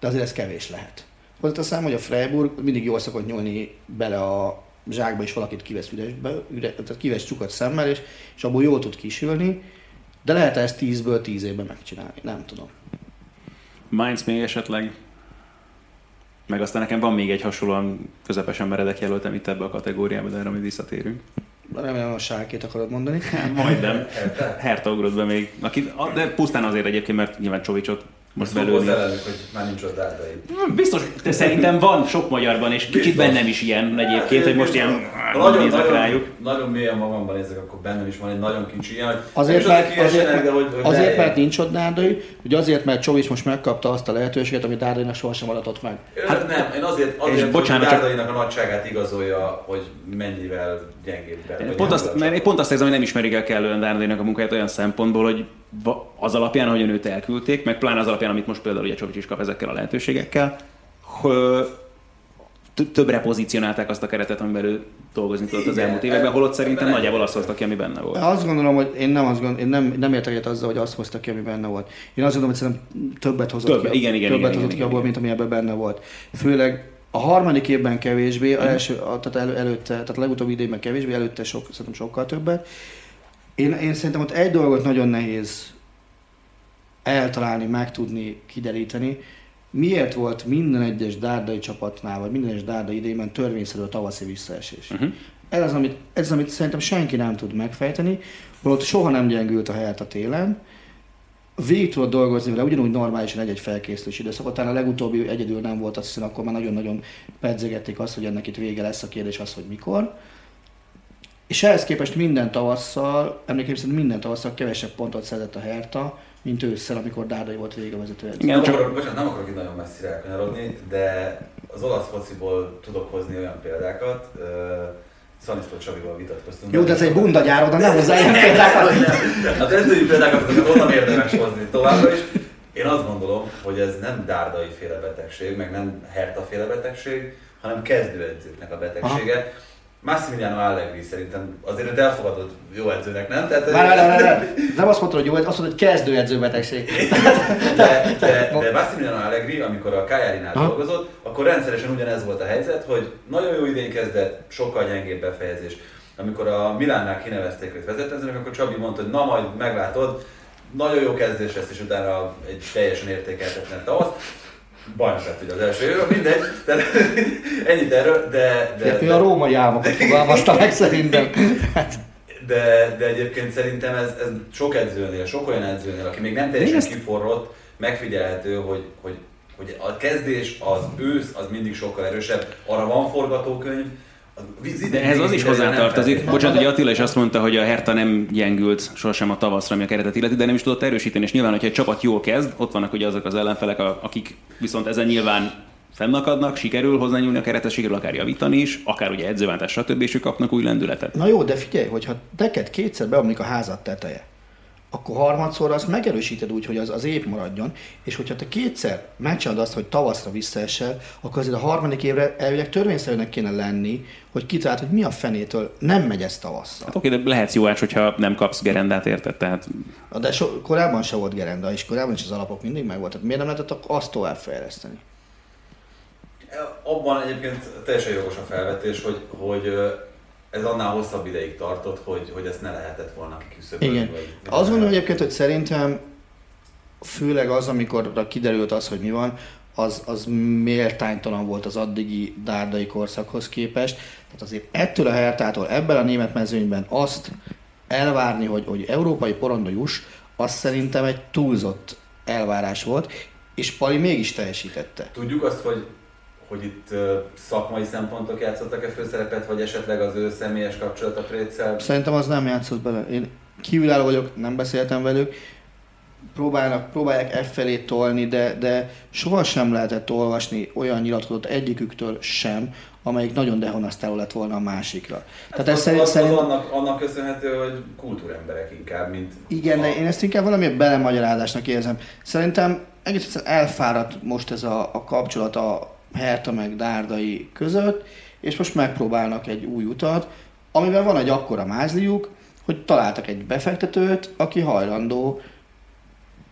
de azért ez kevés lehet. Hozzáteszem, hogy a Freiburg mindig jól szokott nyúlni bele a zsákba, és valakit kivesz üresbe, üre, tehát kivesz csukat szemmel, és, és abból jól tud kisülni, de lehet ezt 10-ből 10 évben megcsinálni, nem tudom. Mainz még esetleg? Meg aztán nekem van még egy hasonlóan közepesen meredek jelöltem itt ebbe a kategóriába, de erre még visszatérünk. Remélem a sárkét akarod mondani. Majdnem. Hertha ugrott be még. Aki, de pusztán azért egyébként, mert nyilván Csovicsot most belőle. Hogy már nincs ott Dárdai. Biztos, de szerintem van sok magyarban, és kicsit Biztos. bennem is ilyen egyébként, hogy most ilyen nagyon, nézek nagyon, rájuk. Nagyon mélyen magamban nézek, akkor bennem is van egy nagyon kicsi ilyen, hogy azért, mert, azért, mert, hogy, hogy azért mert nincs ott Dárdai, hogy azért, mert Csovics most megkapta azt a lehetőséget, amit Dárdainak sohasem adatott meg. Hát nem, én azért, azért és bocsánat, hogy Dárdainak a nagyságát igazolja, hogy mennyivel gyengébb. Pont azt, mert pont azt érzem, hogy nem ismerik el kellően Dárdainak a munkáját olyan szempontból, hogy az alapján, ahogyan őt elküldték, meg pláne az alapján, amit most például ugye Csovics is kap ezekkel a lehetőségekkel, többre pozícionálták azt a keretet, amiben ő dolgozni tudott az elmúlt években, holott szerintem nagyjából azt hozta ki, ami benne volt. Azt gondolom, hogy én nem, azt gondolom, én nem, nem értek egyet azzal, hogy azt hozta ki, ami benne volt. Én azt gondolom, hogy szerintem többet hozott Több, ki, igen, igen, többet igen, hozott igen, ki abból, mint ami ebben benne volt. Főleg a harmadik évben kevésbé, a mhm. első, a, tehát elő, előtte, tehát a legutóbbi idejében kevésbé, előtte sok, szerintem sokkal többet. Én, én szerintem ott egy dolgot nagyon nehéz eltalálni, megtudni, kideríteni, miért volt minden egyes dárdai csapatnál, vagy minden egyes dárdai idejében törvényszerű a tavaszi visszaesés. Uh-huh. Ez, az, amit, ez amit szerintem senki nem tud megfejteni, holott soha nem gyengült a helyet a télen, végig tudod dolgozni vele, ugyanúgy normálisan egy-egy felkészülés időszakot. Talán a legutóbbi egyedül nem volt, azt hiszem, akkor már nagyon-nagyon pedzegették azt, hogy ennek itt vége lesz a kérdés az, hogy mikor. És ehhez képest minden tavasszal, emlékeim szerint minden tavasszal kevesebb pontot szedett a Herta, mint ősszel, amikor Dárdai volt végigvezető edző. Igen, nem, csak- akarok, bocsánat, nem akarok itt nagyon messzire elkanyarodni, de az olasz fociból tudok hozni olyan példákat. Uh, Szanisztó Csabival vitatkoztunk. Jó, de ez egy bunda gyár, oda nem hozzá ilyen példákat. Az edzői példákat azokat onnan érdemes hozni továbbra is. Én azt gondolom, hogy ez nem dárdai féle betegség, meg nem Herta féle betegség, hanem kezdőedzőknek a betegsége. Massimiliano Allegri szerintem azért őt elfogadott jó edzőnek, nem? Tehát, Várj, várj, várj, várj. Nem azt mondtad, hogy jó, azt mondod, hogy kezdőedző betegség. de, de, de Massimiliano Allegri, amikor a Aha. dolgozott, akkor rendszeresen ugyanez volt a helyzet, hogy nagyon jó idén kezdett, sokkal gyengébb befejezés. Amikor a Milánnál kinevezték őt vezetőedzőnek, akkor Csabi mondta, hogy na majd meglátod, nagyon jó kezdés lesz, és utána egy teljesen értékelhetetlen tavasz. Bajnok lett ugye az első év, mindegy, tehát ennyit erről, de... de, Ő de a római álmokat fogalmazta meg szerintem. Hát, de, de egyébként szerintem ez, ez sok edzőnél, sok olyan edzőnél, aki még nem teljesen Én ezt- kiforrott, megfigyelhető, hogy, hogy, hogy a kezdés, az ősz, az mindig sokkal erősebb. Arra van forgatókönyv. De ez az is hozzátartozik. Bocsánat, hogy Attila is azt mondta, hogy a Hertha nem gyengült sosem a tavaszra, ami a keretet illeti, de nem is tudott erősíteni. És nyilván, hogyha egy csapat jól kezd, ott vannak ugye azok az ellenfelek, akik viszont ezen nyilván fennakadnak, sikerül hozzányúlni a keretet, sikerül akár javítani is, akár ugye edzőváltás, stb. és ők kapnak új lendületet. Na jó, de figyelj, hogyha neked kétszer beomlik a házad teteje, akkor harmadszor azt megerősíted úgy, hogy az, az épp maradjon, és hogyha te kétszer megcsinálod azt, hogy tavaszra visszaesel, akkor azért a harmadik évre elvileg törvényszerűnek kéne lenni, hogy kitalált, hogy mi a fenétől nem megy ez tavasszal. Hát oké, de lehetsz jó ács, hogyha nem kapsz gerendát, érted? Tehát De so, korábban se volt gerenda, és korábban is az alapok mindig meg voltak. Miért nem lehetett azt tovább fejleszteni? Abban egyébként teljesen jogos a felvetés, hogy, hogy ez annál hosszabb ideig tartott, hogy, hogy ezt ne lehetett volna kiküszöbölni. Igen. vagy- Azt gondolom egyébként, hogy szerintem főleg az, amikor kiderült az, hogy mi van, az, az méltánytalan volt az addigi dárdai korszakhoz képest. Tehát azért ettől a Hertától, ebben a német mezőnyben azt elvárni, hogy, hogy európai porondba juss, az szerintem egy túlzott elvárás volt, és Pali mégis teljesítette. Tudjuk azt, hogy, hogy itt szakmai szempontok játszottak-e főszerepet, vagy esetleg az ő személyes kapcsolat a Préccel? Szerintem az nem játszott bele. Én kívülálló vagyok, nem beszéltem velük, próbálnak, próbálják e felé tolni, de, de sohasem lehetett olvasni olyan nyilatkozatot egyiküktől sem, amelyik nagyon dehonasztáló lett volna a másikra. Tehát ez az, szerint, az, az szerint, annak, annak köszönhető, hogy kultúremberek inkább, mint... igen, de én ezt inkább valami belemagyarázásnak érzem. Szerintem egész egyszerűen elfáradt most ez a, a kapcsolat a Herta meg Dárdai között, és most megpróbálnak egy új utat, amiben van egy akkora mázliuk, hogy találtak egy befektetőt, aki hajlandó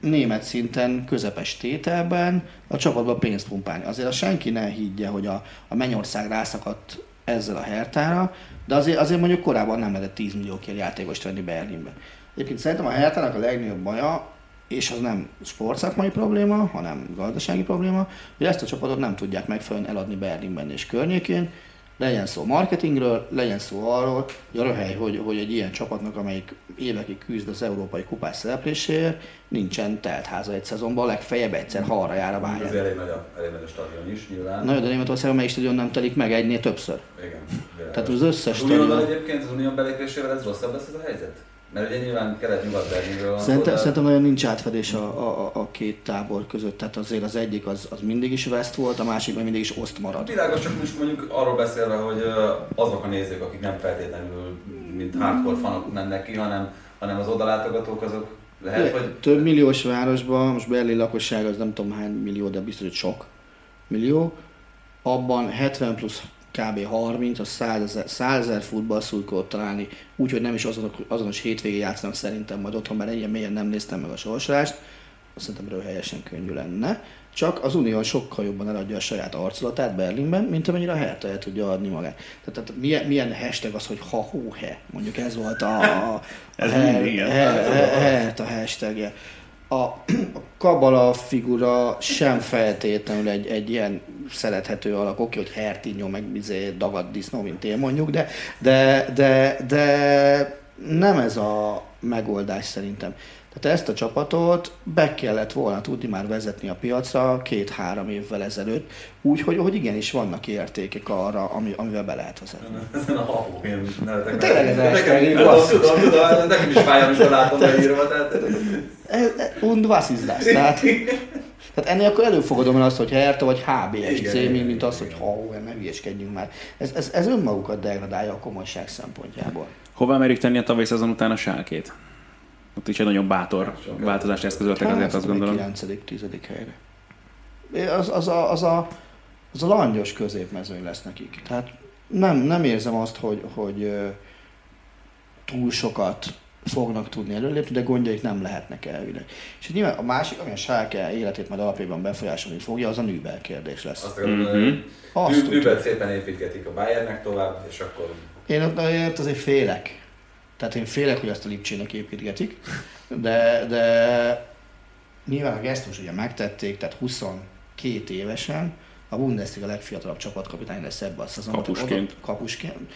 német szinten közepes tételben a csapatba pénzt pumpálni. Azért a senki ne higgye, hogy a, a Mennyország rászakadt ezzel a hertára, de azért, azért mondjuk korábban nem lehetett 10 milliókért játékost venni Berlinbe. Egyébként szerintem a hertának a legnagyobb baja, és az nem sportszakmai probléma, hanem gazdasági probléma, hogy ezt a csapatot nem tudják megfelelően eladni Berlinben és környékén, legyen szó marketingről, legyen szó arról, hogy a röhely, hogy, hogy egy ilyen csapatnak, amelyik évekig küzd az európai kupás szerepléséért, nincsen teltháza egy szezonban, legfeljebb egyszer, ha arra jár a Ez pályán. elég nagy, a, elég nagy a stadion is, nyilván. Na jó, de Németországban melyik stadion nem telik meg egynél többször. Igen, világos. Tehát az összes Az stadion... egyébként, az unió belépésével ez rosszabb lesz ez a helyzet? Mert ugye nyilván kelet-nyugat Berlinről van Szerintem, de- szerintem nagyon nincs átfedés a, a, a, két tábor között, tehát azért az egyik az, az mindig is West volt, a másik meg mindig is Oszt marad. Világos, csak most mondjuk arról beszélve, hogy azok a nézők, akik nem feltétlenül mint hardcore fanok mennek ki, hanem, hanem az odalátogatók, azok lehet, hogy Több milliós városban, most Berlin lakosság az nem tudom hány millió, de biztos, hogy sok millió, abban 70 plusz kb. 30, az 100 ezer, 100 ezer futballszurkolót találni, úgyhogy nem is azonos, azonos hétvégén játszanak szerintem majd otthon, mert ennyien mélyen nem néztem meg a sorsolást, azt szerintem röhelyesen könnyű lenne. Csak az Unió sokkal jobban eladja a saját arculatát Berlinben, mint amennyire a Hertha el tudja adni magát. Tehát, tehát milyen, milyen hashtag az, hogy ha hú he, mondjuk ez volt a, a, a Ez Her- mindig ilyen. Her- Her- Hertha hashtagje. A, a kabala figura sem feltétlenül egy, egy ilyen szerethető alak, oké, hogy Hertinho, meg izé dagadt disznó, mint én mondjuk, de, de, de, de nem ez a megoldás szerintem. Tehát ezt a csapatot be kellett volna tudni már vezetni a piacra két-három évvel ezelőtt, úgy, hogy, igenis vannak értékek arra, ami, amivel be lehet vezetni. Ezen a hapó, én nevetek. Tényleg ez Nekem tudom, tudom, nekem is fáj, amikor látom beírva, tehát... E- e- Und was ist das? Tehát, tehát ennél akkor előfogadom el azt, hogy Herta vagy HBSC, Igen, mint, igen, mint az, hogy igen. ha, ne hülyeskedjünk már. Ez, ez, ez önmagukat degradálja a komolyság szempontjából. Hova merik tenni a tavalyi szezon után a sálkét? Ott is egy nagyon bátor változást eszközöltek, azért azt gondolom. 9 10 helyre. Az, az, a, az, a, az a langyos középmezőny lesz nekik. Tehát nem, nem érzem azt, hogy, hogy túl sokat fognak tudni előlépni, de gondjaik nem lehetnek elvileg. És nyilván a másik, ami a Schalke életét majd alapjában befolyásolni fogja, az a Nübel kérdés lesz. Azt Mhm. Tudja. Nübelt szépen építgetik a Bayernnek tovább, és akkor Én ott azért félek. Tehát én félek, hogy ezt a Lipcsének építgetik, de, de nyilván a gesztus ugye megtették, tehát 22 évesen a Bundesliga legfiatalabb csapatkapitány lesz ebbe a szezonban. Kapusként. Oda- Kapusként.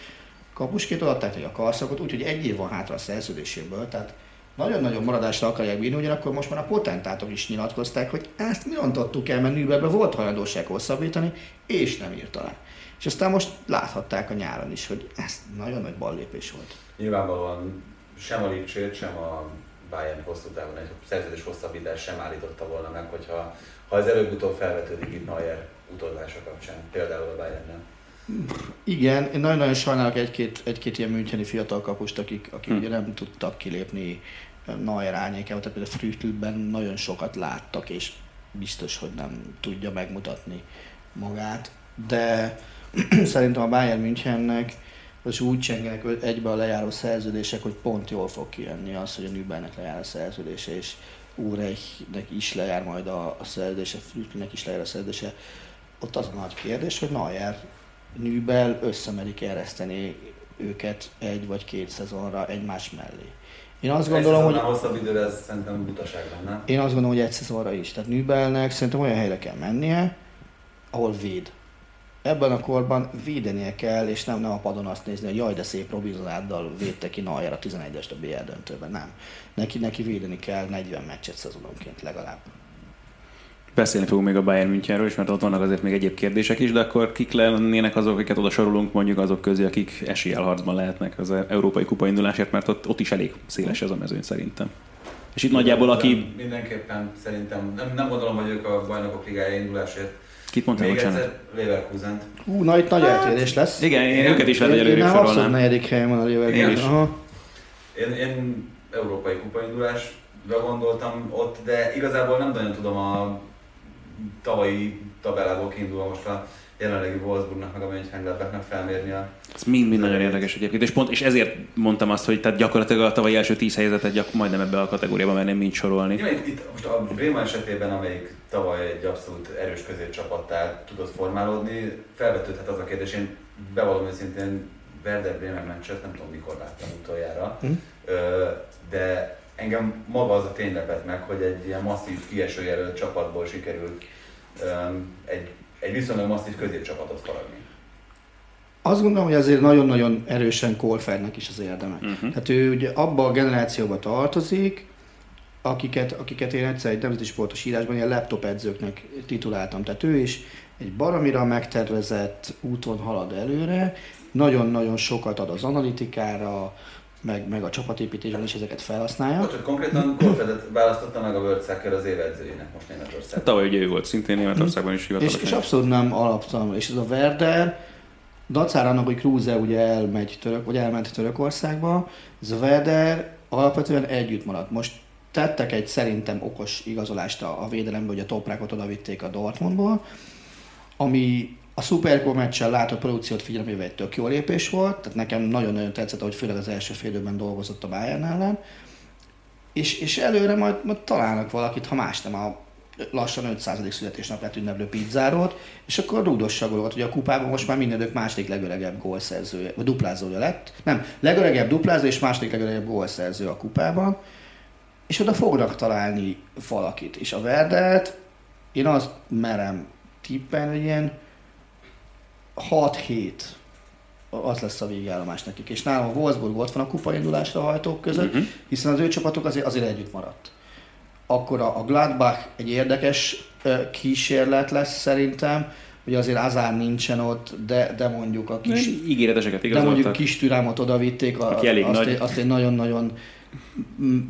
Kapusként odaadták neki a karszakot, úgyhogy egy év van hátra a szerződéséből, tehát nagyon-nagyon maradásra akarják bírni, ugyanakkor most már a potentátok is nyilatkozták, hogy ezt mi rontottuk el, mert Nürnbergbe volt hajlandóság hosszabbítani, és nem írt alá. És aztán most láthatták a nyáron is, hogy ez nagyon nagy ballépés volt. nyilvánvalóan sem a Lipcsét, sem a Bayern hosszú távon egy szerződés hosszabbítás sem állította volna meg, hogyha ha ez előbb-utóbb felvetődik itt Neuer utolása kapcsán, például a Bayernnel. Igen, én nagyon-nagyon sajnálok egy-két, egy-két ilyen müncheni fiatal kapust, akik, akik Hm. ugye nem tudtak kilépni Neuer árnyékába, tehát például Früchtelben nagyon sokat láttak, és biztos, hogy nem tudja megmutatni magát, de szerintem a Bayern Münchennek most úgy csengenek egybe a lejáró szerződések, hogy pont jól fog kijönni az, hogy a Nübelnek lejár a szerződése, és Úrejnek is lejár majd a, a szerződése, Früchtelnek is lejár a szerződése. Ott az a nagy kérdés, hogy Neuer Nübel összemerik ereszteni őket egy vagy két szezonra egymás mellé. Én azt gondolom, hogy hogy... hosszabb időre ez szerintem butaság lenne. én azt gondolom, hogy egy szezonra is. Tehát Nübelnek szerintem olyan helyre kell mennie, ahol véd. Ebben a korban védenie kell, és nem, nem a padon azt nézni, hogy jaj, de szép Robizonáddal védte ki Neuer a 11-est a BL döntőben. Nem. Neki, neki védeni kell 40 meccset szezononként legalább. Beszélni fogunk még a Bayern Münchenről is, mert ott vannak azért még egyéb kérdések is, de akkor kik lennének azok, akiket oda sorolunk mondjuk azok közé, akik esélyelharcban lehetnek az Európai Kupa indulásért, mert ott, ott is elég széles ez a mezőny szerintem. És itt nagyjából aki... Mindenképpen szerintem, nem, nem gondolom, hogy ők a bajnokok ligája indulásért. Kit mondtál, Még bocsánat? egyszer. Hú, na itt nagy eltérés lesz. Igen, én őket is lehet, hogy Én- én előrébb abszolút sorolnám. negyedik helyen van a Én Leverkusen. is. Aha. Én, én európai kupa indulásra gondoltam ott, de igazából nem nagyon tudom a tavalyi tabellából kiindulva most a jelenlegi Wolfsburgnak meg a Mönchengladbachnak felmérni a Ez mind-mind nagyon érdekes egyébként, és pont és ezért mondtam azt, hogy tehát gyakorlatilag a tavalyi első tíz helyezetet gyak, majdnem ebbe a kategóriába merném mind sorolni. Ja, itt, itt most a Bréma esetében, amelyik tavaly egy abszolút erős középcsapattá tudott formálódni, felvetődhet az a kérdés, én bevallom őszintén Werder Bremen meccset nem tudom mikor láttam utoljára, Hm. Ö, de engem maga az a tény lepett meg, hogy egy ilyen masszív kieső jelölt csapatból sikerült egy, egy viszonylag masszív középcsapatot faragni. Azt gondolom, hogy azért nagyon-nagyon erősen Kolfernek is az érdeme. Uh-huh. Tehát ő ugye abba a generációba tartozik, akiket, akiket én egyszer egy nemzeti sportos írásban ilyen laptop edzőknek tituláltam. Tehát ő is egy baromira megtervezett úton halad előre, nagyon-nagyon sokat ad az analitikára, meg, meg a csapatépítésben is ezeket felhasználja. Bocs, hogy konkrétan Korfedet választotta meg a World Soccer az évedzőjének most Hát Németországban. tavaly ugye ő volt szintén Németországban is És, hivatalosan. és abszolút nem alaptalanul. És ez a Werder, dacára annak, hogy Kruse ugye elmegy török, vagy elment Törökországba, ez a Werder alapvetően együtt maradt. Most tettek egy szerintem okos igazolást a, a védelembe, hogy a toprákot oda vitték a Dortmundból, ami a Superco meccsel látott produkciót figyelembe egy tök jó lépés volt, tehát nekem nagyon-nagyon tetszett, hogy főleg az első fél időben dolgozott a Bayern ellen, és, és előre majd, majd találnak valakit, ha más nem a lassan 500. születésnapját ünneplő pizzáról, és akkor rúdossa. Ugye a kupában most már minden idők második legöregebb gólszerzője, vagy duplázója lett. Nem, legöregebb duplázó és második legöregebb gólszerző a kupában. És oda fognak találni valakit. És a Verdert én azt merem tippelni, hogy ilyen 6-7 az lesz a végállomás nekik. És nálam a Wolfsburg ott van a kupaindulásra a hajtók között, uh-huh. hiszen az ő csapatok azért, azért együtt maradt. Akkor a, a Gladbach egy érdekes kísérlet lesz szerintem, Ugye azért Azár nincsen ott, de, de mondjuk a kis... Ígéreteseket igazoltak. De mondjuk kis türámot oda vitték, a, Aki elég azt, nagy. Én, azt én nagyon-nagyon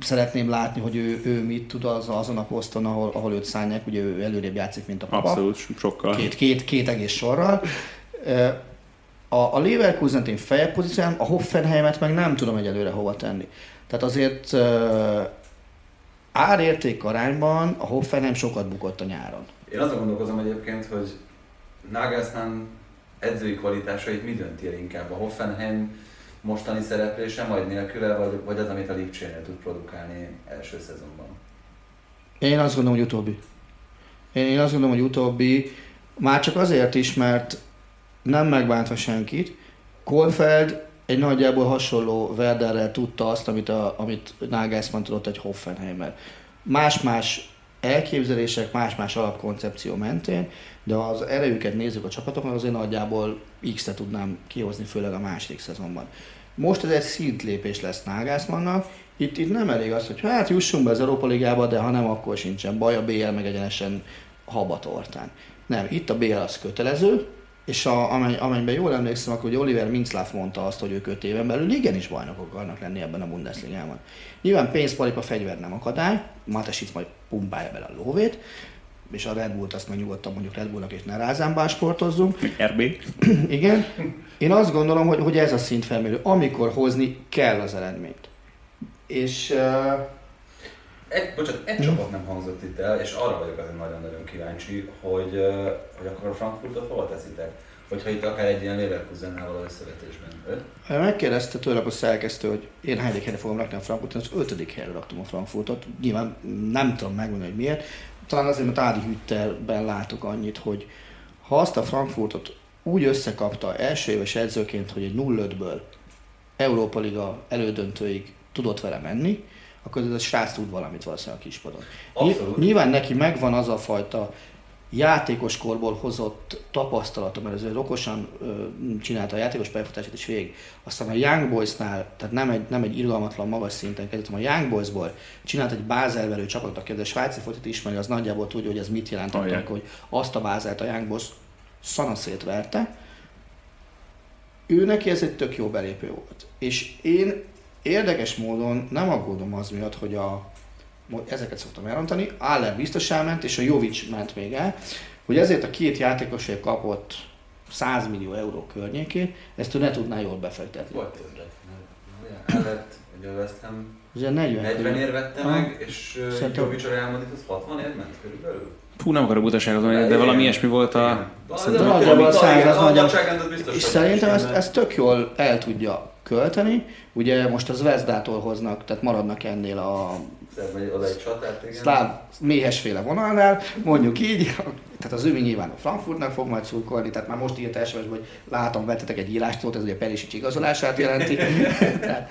szeretném látni, hogy ő, ő mit tud az, azon a poszton, ahol, ahol őt szállják, ugye ő előrébb játszik, mint a papa. Abszolút, sokkal. Két, két, két egész sorral. A, a Leverkusen én fejebb pozícióm, a Hoffenheimet meg nem tudom egyelőre hova tenni. Tehát azért árérték arányban a Hoffenheim sokat bukott a nyáron. Én azon gondolkozom egyébként, hogy Nagelsmann edzői kvalitásait mi dönti el inkább? A Hoffenheim mostani szereplése majd nélküle, vagy, vagy az, amit a Lipcsénél tud produkálni első szezonban? Én azt gondolom, hogy utóbbi. Én azt gondolom, hogy utóbbi, már csak azért is, mert nem megbántva senkit, Kohlfeld egy nagyjából hasonló Werderrel tudta azt, amit, a, amit Nagelsmann tudott egy Hoffenheimmel. Más-más elképzelések, más-más alapkoncepció mentén, de az erejüket nézzük a csapatoknak, azért nagyjából X-et tudnám kihozni, főleg a második szezonban. Most ez egy szintlépés lesz Nágászmannak, itt, itt nem elég az, hogy hát jussunk be az Európa Ligába, de ha nem, akkor sincsen baj, a BL meg egyenesen habatortán. Nem, itt a BL az kötelező, és a, amely, amelyben jól emlékszem, akkor hogy Oliver Minzlaff mondta azt, hogy ők öt éven belül igenis bajnokok akarnak lenni ebben a Bundesligában. Nyilván pénzpalipa fegyver nem akadály, Matesic majd pumpálja bele a lóvét, és a Red Bullt azt meg nyugodtan mondjuk Red Bullnak és ne Rázánban sportozzunk. RB. Igen. Én azt gondolom, hogy, hogy ez a szint felmérő, amikor hozni kell az eredményt. És uh, egy, bocsánat, egy csapat nem hangzott itt el, és arra vagyok azért nagyon-nagyon kíváncsi, hogy, hogy akkor a Frankfurtot hova teszitek? Hogyha itt akár egy ilyen Leverkusennel való összevetésben. Megkérdezte tőle a szerkesztő, hogy én hányadik helyre fogom rakni a Frankfurtot, az ötödik helyre raktam a Frankfurtot. Nyilván nem tudom megmondani, hogy miért. Talán azért, mert Ádi Hütterben látok annyit, hogy ha azt a Frankfurtot úgy összekapta első éves edzőként, hogy egy 0-5-ből Európa Liga elődöntőig tudott vele menni, akkor ez a srác tud valamit valószínűleg a kispadon. Abszolút. Nyilván neki megvan az a fajta játékos korból hozott tapasztalata, mert azért okosan ö, csinálta a játékos pályafutását is végig. Aztán a Young Boys-nál, tehát nem egy, nem egy irgalmatlan magas szinten kezdett, a Young Boys-ból csinált egy bázelverő csapatot, aki a svájci fotit ismeri, az nagyjából tudja, hogy ez mit jelent, oh, yeah. hogy azt a bázelt a Young Boys szanaszét verte. Ő neki ez egy tök jó belépő volt. És én Érdekes módon nem aggódom az miatt, hogy a, ezeket szoktam elrontani, Aller biztos elment, és a Jovic ment még el, hogy ezért a két játékosért kapott 100 millió euró környékén, ezt ő ne tudná jól befektetni. Volt Allert, ugye a West Ham Ugye 40, 40 ér vette meg, és Szerintem... Jovic a Real Madrid az 60 ér ment körülbelül. Fú, nem akarok butaságot mondani, de valami ilyesmi volt a... Szerintem nagyjából a száz, az nagyjából. És szerintem ezt, ezt tök jól el tudja költeni. Ugye most az Zvezdától hoznak, tehát maradnak ennél a szláv méhesféle vonalnál, mondjuk így, tehát az ő nyilván a Frankfurtnak fog majd szurkolni, tehát már most írt sms hogy látom, vettetek egy írást, ez ugye Perisic igazolását jelenti. tehát,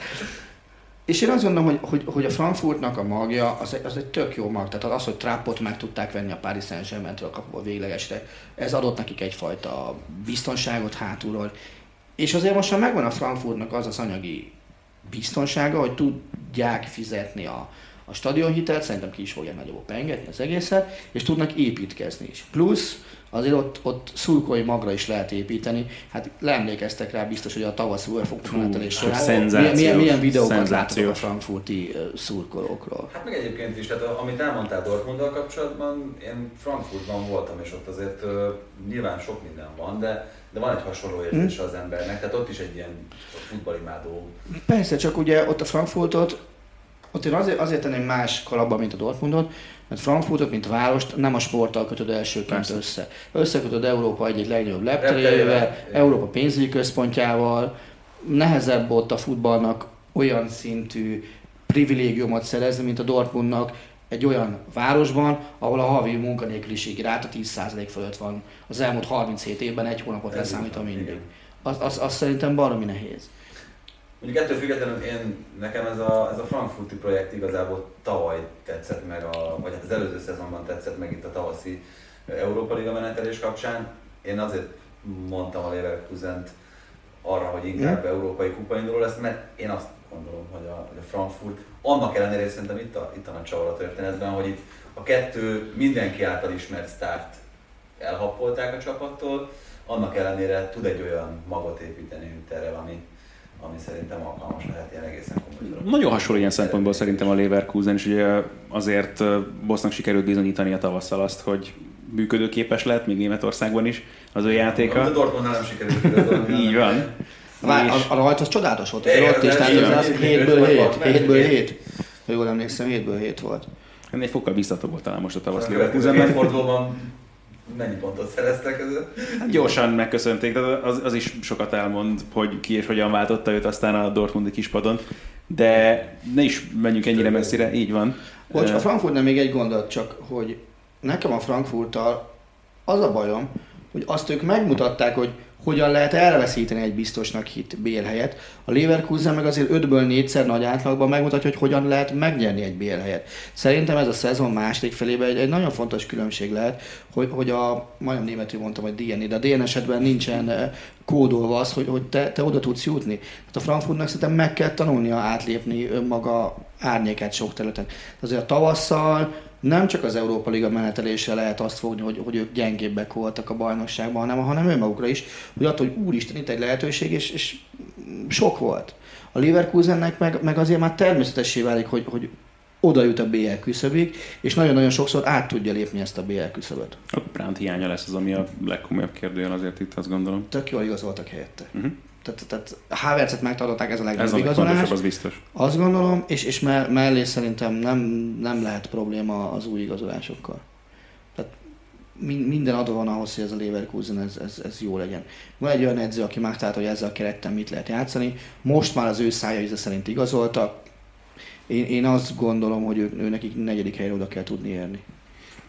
és én azt gondolom, hogy, hogy, hogy a Frankfurtnak a magja az egy, az egy tök jó mag. Tehát az, hogy Trappot meg tudták venni a Paris Saint-Germain-től a kapuba véglegesre, ez adott nekik egyfajta biztonságot hátulról. És azért most már megvan a Frankfurtnak az az anyagi biztonsága, hogy tudják fizetni a, a stadionhitelt, szerintem ki is fogják nagyobb pengetni az egészet, és tudnak építkezni is. Plusz azért ott, ott szurkolói magra is lehet építeni. Hát leemlékeztek rá biztos, hogy a tavasz UEFA menetelés során milyen, milyen, milyen videókat látok a frankfurti szurkolókról. Hát meg egyébként is, tehát amit elmondtál Dortmunddal kapcsolatban, én Frankfurtban voltam, és ott azért uh, nyilván sok minden van, de de van egy hasonló érzése hmm. az embernek, tehát ott is egy ilyen futballimádó. Persze, csak ugye ott a Frankfurtot, ott én azért, azért tenném más kalapba, mint a Dortmundot, mert Frankfurtot, mint várost nem a sporttal kötöd elsőként Persze. össze. Összekötöd Európa egy-egy legnagyobb lepterével, Európa pénzügyi központjával, nehezebb ott a futballnak olyan szintű privilégiumot szerezni, mint a Dortmundnak, egy olyan városban, ahol a havi munkanélküliségi ráta 10% fölött van. Az elmúlt 37 évben egy hónapot leszámítva mindig. Az, az, az szerintem baromi nehéz. Mondjuk ettől függetlenül én, nekem ez a, ez a frankfurti projekt igazából tavaly tetszett meg, a, vagy hát az előző szezonban tetszett meg itt a tavaszi Európa Liga menetelés kapcsán. Én azért mondtam a Leverkusent arra, hogy inkább európai kupa induló lesz, mert én azt gondolom, hogy a, hogy a Frankfurt annak ellenére, hogy szerintem itt a, itt a nagy csavar a történetben, hogy itt a kettő mindenki által ismert sztárt elhappolták a csapattól, annak ellenére tud egy olyan magot építeni Hütterrel, ami, ami szerintem alkalmas lehet ilyen egészen komoly. Nagyon hasonló ilyen szempontból szerintem a Leverkusen, és ugye azért Bosznak sikerült bizonyítani a tavasszal azt, hogy működőképes lehet, még Németországban is az ő játéka. A Dortmundnál nem sikerült Így van. Vár, a, a rajt az csodálatos volt, hogy ott is, tehát az, az 7-ből 7, 7-ből 7. Ha jól emlékszem, 7-ből 7 volt. Ennél egy fokkal biztatóbb volt talán most a tavasz Leverkusenben. fordulóban mennyi pontot szereztek ezzel? Hát gyorsan megköszönték, tehát az, az is sokat elmond, hogy ki és hogyan váltotta őt aztán a Dortmundi kispadon. De ne is menjünk ennyire messzire, így van. Bocs, a Frankfurtnál még egy gondolat csak, hogy nekem a Frankfurttal az a bajom, hogy azt ők megmutatták, hogy hogyan lehet elveszíteni egy biztosnak hit BL helyet. A Leverkusen meg azért 5-ből 4-szer nagy átlagban megmutatja, hogy hogyan lehet megnyerni egy BL helyet. Szerintem ez a szezon második felében egy, egy nagyon fontos különbség lehet, hogy, hogy a, majdnem németül mondtam, hogy DN, de a DN esetben nincsen eh, kódolva az, hogy, hogy te, te oda tudsz jutni. Hát a Frankfurtnak szerintem meg kell tanulnia átlépni önmaga árnyékát sok területen. Azért a tavasszal nem csak az Európa Liga menetelése lehet azt fogni, hogy, hogy ők gyengébbek voltak a bajnokságban, hanem, hanem önmagukra is, hogy attól, hogy úristen, itt egy lehetőség, és, és sok volt. A Leverkusennek meg, meg azért már természetessé válik, hogy, hogy oda jut a BL küszöbig, és nagyon-nagyon sokszor át tudja lépni ezt a BL küszöböt. A Brandt hiánya lesz az, ami a legkomolyabb kérdőjel azért itt, azt gondolom. Tök jól igazoltak helyette. Uh-huh. Tehát, tehát Havertzet megtartották, ez a legnagyobb Ez igazolás. az biztos. Azt gondolom, és, és me- mellé szerintem nem, nem lehet probléma az új igazolásokkal. Tehát min- minden adó van ahhoz, hogy ez a Leverkusen ez, ez, ez jó legyen. Van egy olyan edző, aki megtalálta, hogy ezzel a kerettel mit lehet játszani. Most már az ő szája íze szerint igazoltak. Én, én azt gondolom, hogy ő, ő nekik negyedik helyre oda kell tudni érni.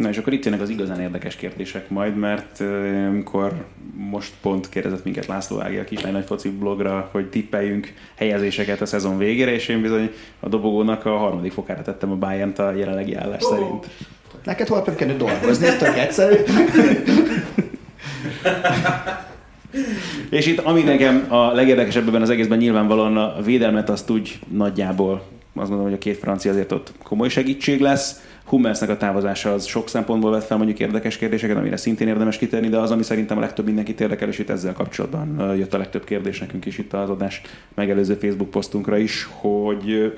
Na és akkor itt jönnek az igazán érdekes kérdések majd, mert amikor most pont kérdezett minket László Ági a Kislány Nagy Foci blogra, hogy tippeljünk helyezéseket a szezon végére, és én bizony a dobogónak a harmadik fokára tettem a bayern a jelenlegi állás oh. szerint. Neked hol kell dolgozni, ez tök egyszerű. és itt ami nekem a legérdekesebb ebben az egészben nyilvánvalóan a védelmet azt úgy nagyjából azt gondolom, hogy a két francia azért ott komoly segítség lesz Hummelsnek a távozása az sok szempontból vett fel mondjuk érdekes kérdéseket, amire szintén érdemes kitenni, de az, ami szerintem a legtöbb mindenkit érdekel, és itt ezzel kapcsolatban jött a legtöbb kérdés nekünk is itt az adás megelőző Facebook posztunkra is, hogy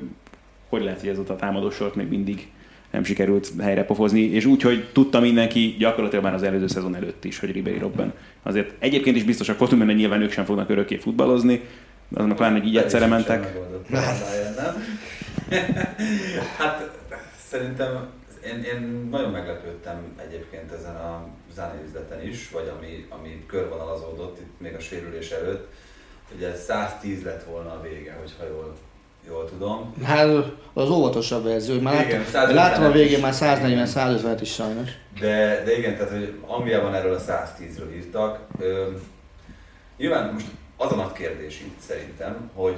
hogy lehet, hogy ez a támadósort még mindig nem sikerült helyre pofozni, és úgy, hogy tudta mindenki gyakorlatilag már az előző szezon előtt is, hogy Ribéry Robben. Azért egyébként is biztosak voltunk, mert nyilván ők sem fognak örökké futballozni, azonnak pláne, hogy így egyszerre mentek. hát szerintem én, én nagyon meglepődtem egyébként ezen a zenei üzleten is, vagy ami, ami körvonalazódott itt még a sérülés előtt. Ugye 110 lett volna a vége, hogyha jól, jól tudom. Hát az óvatosabb verzió, már igen, láttam, láttam a végén már 140-150 is sajnos. De, de igen, tehát hogy Angliában erről a 110-ről írtak. Ö, nyilván most az a nagy kérdés itt szerintem, hogy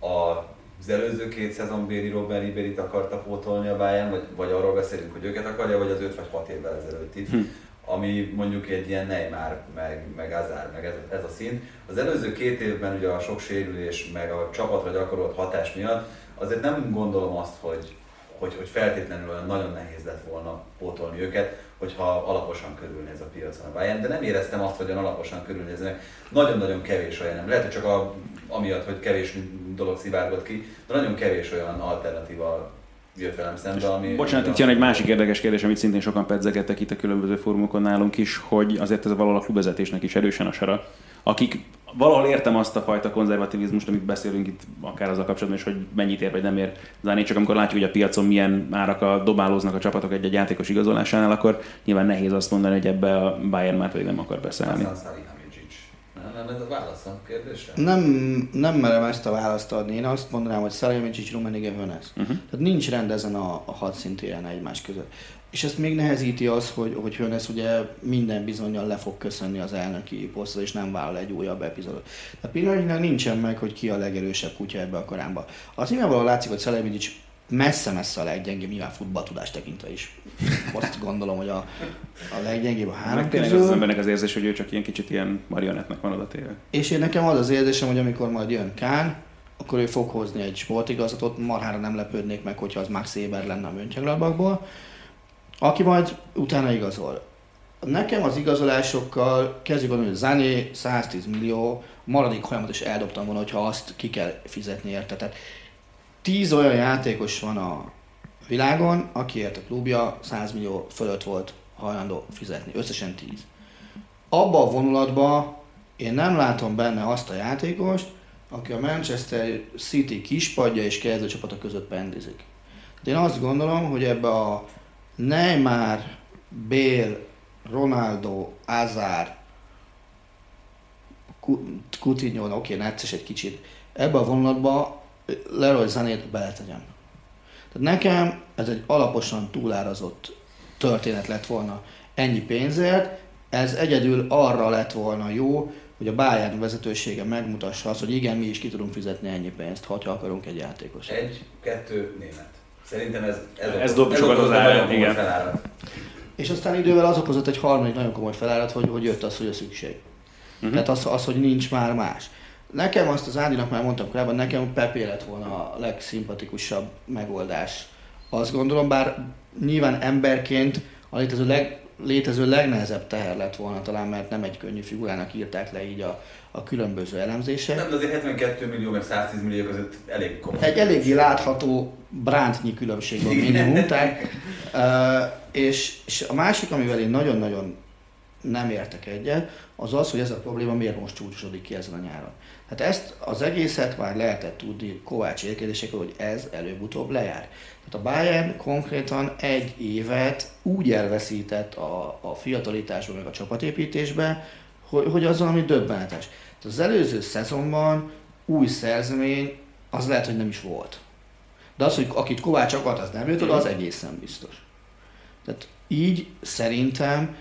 a az előző két szezon Béri Robben Ribérit akarta pótolni a Bayern, vagy, vagy arról beszélünk, hogy őket akarja, vagy az 5 vagy 6 évvel ezelőtt itt, hm. ami mondjuk egy ilyen Neymar, meg, meg Azár, meg ez, ez a szint. Az előző két évben ugye a sok sérülés, meg a csapatra gyakorolt hatás miatt azért nem gondolom azt, hogy, hogy, hogy feltétlenül olyan nagyon nehéz lett volna pótolni őket, hogyha alaposan körülnéz a piacon a Bayern, de nem éreztem azt, hogy alaposan körülnéznek. Nagyon-nagyon kevés olyan nem. Lehet, hogy csak a, amiatt, hogy kevés dolog szivárgott ki, de nagyon kevés olyan alternatíva jött velem szembe, ami... Bocsánat, itt jön egy másik érdekes kérdés, amit szintén sokan pedzegettek itt a különböző fórumokon nálunk is, hogy azért ez valahol a klubvezetésnek is erősen a sara, akik valahol értem azt a fajta konzervativizmust, amit beszélünk itt akár az a kapcsolatban is, hogy mennyit ér vagy nem ér zárni, csak amikor látjuk, hogy a piacon milyen árak dobálóznak a csapatok egy-egy játékos igazolásánál, akkor nyilván nehéz azt mondani, hogy ebbe a Bayern már pedig nem akar beszállni. Nem ez a válasz a kérdésre? Nem, nem merem ezt a választ adni. Én azt mondanám, hogy Szalajmicsics, Rumenige, Hönes. Uh-huh. Tehát nincs rend ezen a, a hat szintéren egymás között. És ezt még nehezíti az, hogy, hogy Hönes ugye minden bizonyal le fog köszönni az elnöki posztra, és nem vállal egy újabb epizódot. Tehát pillanatnyilag nincsen meg, hogy ki a legerősebb kutya ebbe a karámba. Az nyilvánvalóan látszik, hogy Szelemidics messze-messze a leggyengébb, nyilván futballtudás tekintve is. Azt gondolom, hogy a, a leggyengébb a három Meg tényleg az, az közül. embernek az érzés, hogy ő csak ilyen kicsit ilyen marionettnek van oda téve. És én nekem az az érzésem, hogy amikor majd jön Kán, akkor ő fog hozni egy sportigazgatót, marhára nem lepődnék meg, hogyha az Max Eber lenne a Mönchengladbachból, aki majd utána igazol. Nekem az igazolásokkal kezdjük gondolni, hogy Zané 110 millió, maradék hajamat is eldobtam volna, hogyha azt ki kell fizetni érte. Tehát 10 olyan játékos van a világon, akiért a klubja 100 millió fölött volt hajlandó fizetni. Összesen 10. Abba a vonulatba én nem látom benne azt a játékost, aki a Manchester City kispadja és kezdőcsapata között pendizik. De én azt gondolom, hogy ebbe a Neymar, Bale, Ronaldo, Azár, Coutinho, oké, okay, egy kicsit, ebbe a vonulatba Leroy Zanét beletegyem. Tehát nekem ez egy alaposan túlárazott történet lett volna ennyi pénzért, ez egyedül arra lett volna jó, hogy a Bayern vezetősége megmutassa azt, hogy igen, mi is ki tudunk fizetni ennyi pénzt, ha akarunk egy játékos. Egy, kettő, német. Szerintem ez, ez, Ez dob sokat az komoly igen. felárat. És aztán idővel az okozott egy harmadik nagyon komoly felárat, hogy, hogy jött az, hogy a szükség. Uh-huh. Tehát az, az, hogy nincs már más. Nekem azt az Ádinak már mondtam korábban, nekem Pepé lett volna a legszimpatikusabb megoldás. Azt gondolom, bár nyilván emberként a létező, leg, létező legnehezebb teher lett volna talán, mert nem egy könnyű figurának írták le így a, a különböző elemzések. Nem, de azért 72 millió meg 110 millió között elég komoly. Egy eléggé látható brántnyi különbség van minimum. Tehát, uh, és, és a másik, amivel én nagyon-nagyon nem értek egyet, az az, hogy ez a probléma miért most csúcsosodik ki ezen a nyáron. Hát ezt az egészet már lehetett tudni Kovács érkezésekről, hogy ez előbb-utóbb lejár. Tehát a Bayern konkrétan egy évet úgy elveszített a, a fiatalításban, meg a csapatépítésbe, hogy, hogy az valami döbbenetes. Az előző szezonban új szerzemény az lehet, hogy nem is volt. De az, hogy akit Kovács akart, az nem jött oda, az egészen biztos. Tehát így szerintem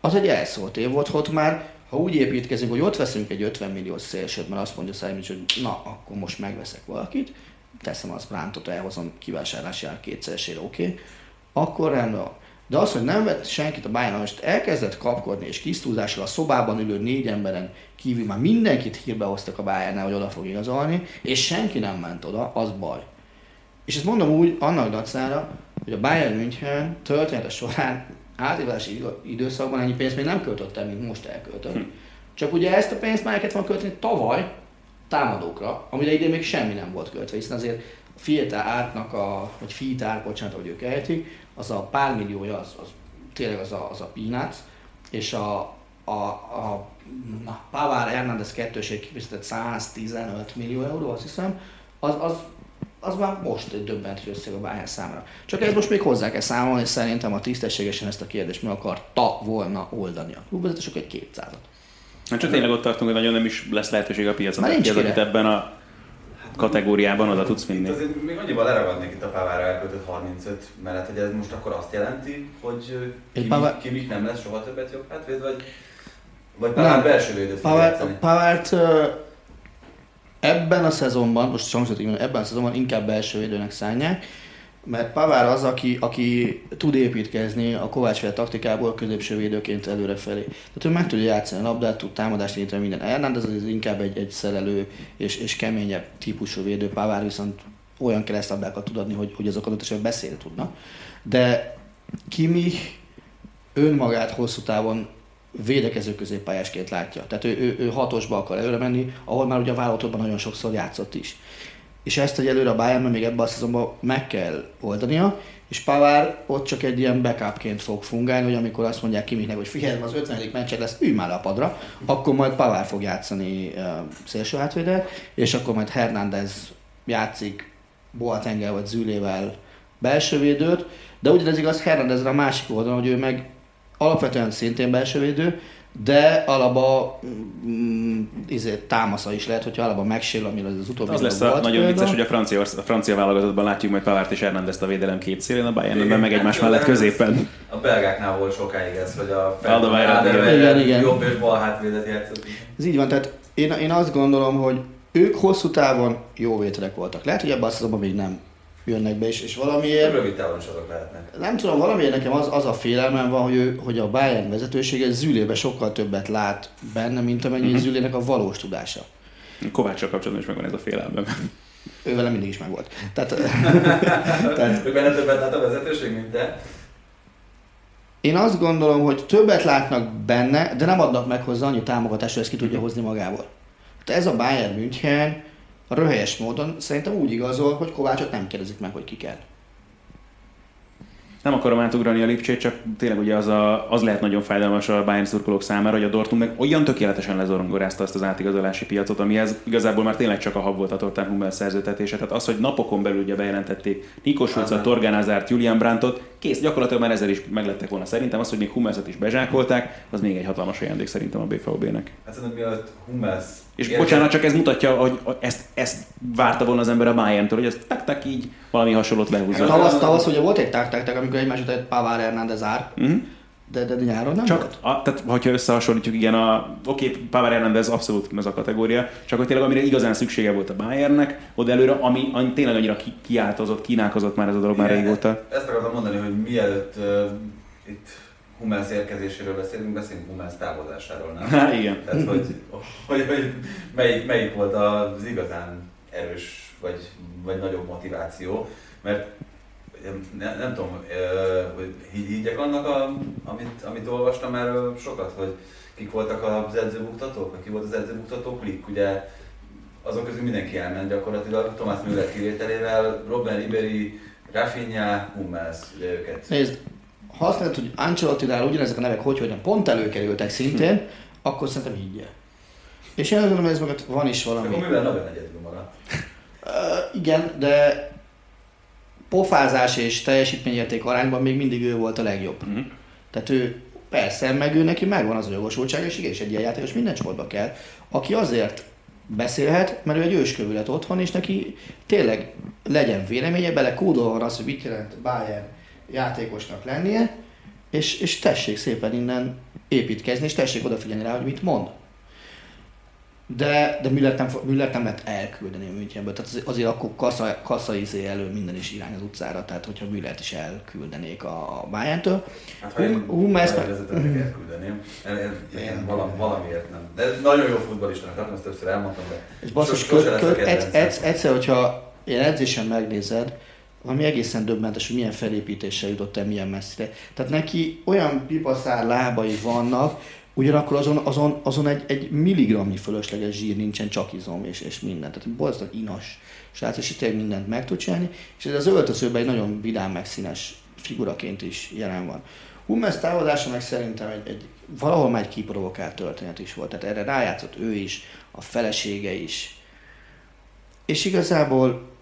az egy elszólt év volt, hogy már ha úgy építkezünk, hogy ott veszünk egy 50 milliós szélsőt, mert azt mondja Szájmics, hogy na, akkor most megveszek valakit, teszem az Brántot, elhozom kivásárlási ár kétszeresére, oké, okay, akkor rendben. De az, hogy nem vett senkit a Bayern, most elkezdett kapkodni, és kisztúzással a szobában ülő négy emberen kívül már mindenkit hírbe hoztak a bayern hogy oda fog igazolni, és senki nem ment oda, az baj. És ezt mondom úgy, annak dacára, hogy a Bayern München története során átívási időszakban ennyi pénzt még nem költött el, mint most elköltött. Csak ugye ezt a pénzt már el kellett volna költeni tavaly támadókra, amire idén még semmi nem volt költve, hiszen azért a Fieta ártnak a, vagy Fietár, bocsánat, hogy ők ejtik, az a pár milliója, az, az tényleg az a, az a peanuts, és a, a, a Pavár Hernández kettőség kifizetett 115 millió euró, azt hiszem, az, az, az már most egy döbbentő összeg a Bayern számára. Csak ez most még hozzá kell számolni, és szerintem a tisztességesen ezt a kérdést meg akarta volna oldani a klubvezetősök egy 200-at. Hát csak tényleg ott tartunk, hogy nagyon nem is lesz lehetőség a piacon. Már Tehát nincs ki az, ebben a kategóriában oda tudsz Itt vinni. azért még annyival leragadnék itt a Pávára elköltött 35 mellett, hogy ez most akkor azt jelenti, hogy Egy Kimi, Pavár- Kimi nem lesz soha többet jobb hátvéd, vagy, vagy Pavár belső védőt ö, ebben a szezonban, most mondom, ebben a szezonban inkább belső védőnek szánják, mert Pavár az, aki, aki tud építkezni a Kovács féle taktikából középső védőként előrefelé. Tehát ő meg tudja játszani a labdát, tud támadást indítani minden. Hernández az inkább egy, egy szerelő és, és keményebb típusú védő, Pavár viszont olyan keresztlabdákat tud adni, hogy, hogy azok adott esetben beszélni tudnak. De Kimi önmagát hosszú távon védekező középpályásként látja. Tehát ő, ő, ő hatosba akar előre menni, ahol már ugye a nagyon sokszor játszott is. És ezt egy előre a Bayernben még ebben a szezonban meg kell oldania, és Pavár ott csak egy ilyen backupként fog fungálni, hogy amikor azt mondják Kiminek, hogy figyelj, az 50. meccset lesz, ülj már a padra, akkor majd Pavár fog játszani uh, szélső hátvédet, és akkor majd Hernández játszik Boatengel vagy Zülével belső védőt, de ugyanez igaz Hernándezre a másik oldalon, hogy ő meg alapvetően szintén belső védő, de alaba mm, izé, támasza is lehet, hogyha alaba megsérül, amire az utóbbi Az lesz a volt nagyon példa. vicces, hogy a francia, a francia válogatottban látjuk majd Pavárt és Hernandez a védelem két szélén, a Bayernben meg egymás Igen, mellett hát középen. A belgáknál volt sokáig ez, hogy a igen. jobb és bal hátvédet játszott. Ez így van, tehát én, én azt gondolom, hogy ők hosszú távon jó vételek voltak. Lehet, hogy ebben a szezonban még nem jönnek be, és, és valamiért... Rövid távon is azok lehetnek. Nem tudom, valamiért nekem az, az a félelmem van, hogy, ő, hogy a Bayern vezetősége Zülébe sokkal többet lát benne, mint amennyi uh-huh. Zülének a valós tudása. Kovácssal kapcsolatban is megvan ez a félelmem. Ő vele mindig is megvolt. Tehát, tehát... Ő benne többet lát a vezetőség, mint te? Én azt gondolom, hogy többet látnak benne, de nem adnak meg hozzá annyi támogatást, hogy ezt ki tudja hozni magából. Tehát ez a Bayern München röhelyes módon szerintem úgy igazol, hogy Kovácsot nem kérdezik meg, hogy ki kell. Nem akarom átugrani a Lipcsét, csak tényleg ugye az, a, az lehet nagyon fájdalmas a Bayern szurkolók számára, hogy a Dortmund meg olyan tökéletesen lezorongorázta azt az átigazolási piacot, amihez igazából már tényleg csak a hab volt a Tortán Hummel szerzőtetése. Tehát az, hogy napokon belül ugye bejelentették Nikos Schulzat, Torgán Azárt, Julian Brandtot, kész, gyakorlatilag már ezzel is meglettek volna. Szerintem az, hogy még Hummelszet is bezsákolták, az még egy hatalmas ajándék szerintem a BVB-nek. Hát szerintem mielőtt Hummels és Érke. bocsánat, csak ez mutatja, hogy ezt, ezt várta volna az ember a Bayern-től, hogy ez tak-tak így valami hasonlót lehúzza. Tavasz, tavasz ugye volt egy tak tak amikor egymás után Pavár Hernández ár, uh-huh. de, de, de nyáron nem csak, volt? A, tehát, hogyha összehasonlítjuk, igen, a, oké, okay, Pavár Hernández abszolút ez a kategória, csak hogy tényleg amire igazán szüksége volt a Bayernnek, oda előre, ami, ami tényleg annyira ki, kiáltozott, kínálkozott már ez a dolog már régóta. Ezt akartam mondani, hogy mielőtt uh, itt Hummels érkezéséről beszélünk, beszélünk Hummels távozásáról, nem? Há, igen. Tehát, hogy, hogy, hogy melyik, melyik volt az igazán erős vagy, vagy nagyobb motiváció, mert nem, nem tudom, hogy higgyek annak, a, amit, amit olvastam erről sokat, hogy kik voltak az edzőbuktatók, vagy ki volt az edzőbuktató klik, ugye azok közül mindenki elment gyakorlatilag, Tomás Müller kivételével, Robben Ribery, Rafinha, Hummels, ugye őket. Nézd, ha azt mondod, hogy Ancelotti-nál ugyanezek a nevek hogy hogyan pont előkerültek szintén, hm. akkor szerintem higgye. És én azt gondolom, ez mögött van is valami. Akkor mivel nagyon egyedül maradt? Uh, igen, de pofázás és teljesítményérték arányban még mindig ő volt a legjobb. Mm. Tehát ő persze, meg ő neki megvan az a jogosultság, és igenis egy ilyen játékos minden csoportba kell, aki azért beszélhet, mert ő egy őskövület otthon, és neki tényleg legyen véleménye, bele kódolva az, hogy mit jelent Bayern játékosnak lennie, és, és tessék szépen innen építkezni, és tessék odafigyelni rá, hogy mit mond. De, de Müllert nem, Müllert nem lehet elküldeni a Münchenből, tehát azért akkor kassa, kassa izé elő minden is irány az utcára, tehát hogyha Müllert is elküldenék a Bayern-től. Hát ha én Hummels meg... elküldeném, valami, valamiért nem. De nagyon jó futballistának tartom, ezt többször elmondtam, de és basszus, egyszer, hogyha ilyen edzésen megnézed, ami egészen döbbentes, hogy milyen felépítéssel jutott el milyen messzire. Tehát neki olyan pipaszár lábai vannak, ugyanakkor azon, azon, azon egy, egy milligramnyi fölösleges zsír nincsen, csak izom és, és minden. Tehát borzasztóan inas srác, és tényleg mindent meg tud csinálni, és ez az öltözőben egy nagyon vidám, meg színes figuraként is jelen van. Hummels távozása meg szerintem egy, egy valahol már egy kiprovokált történet is volt, tehát erre rájátszott ő is, a felesége is. És igazából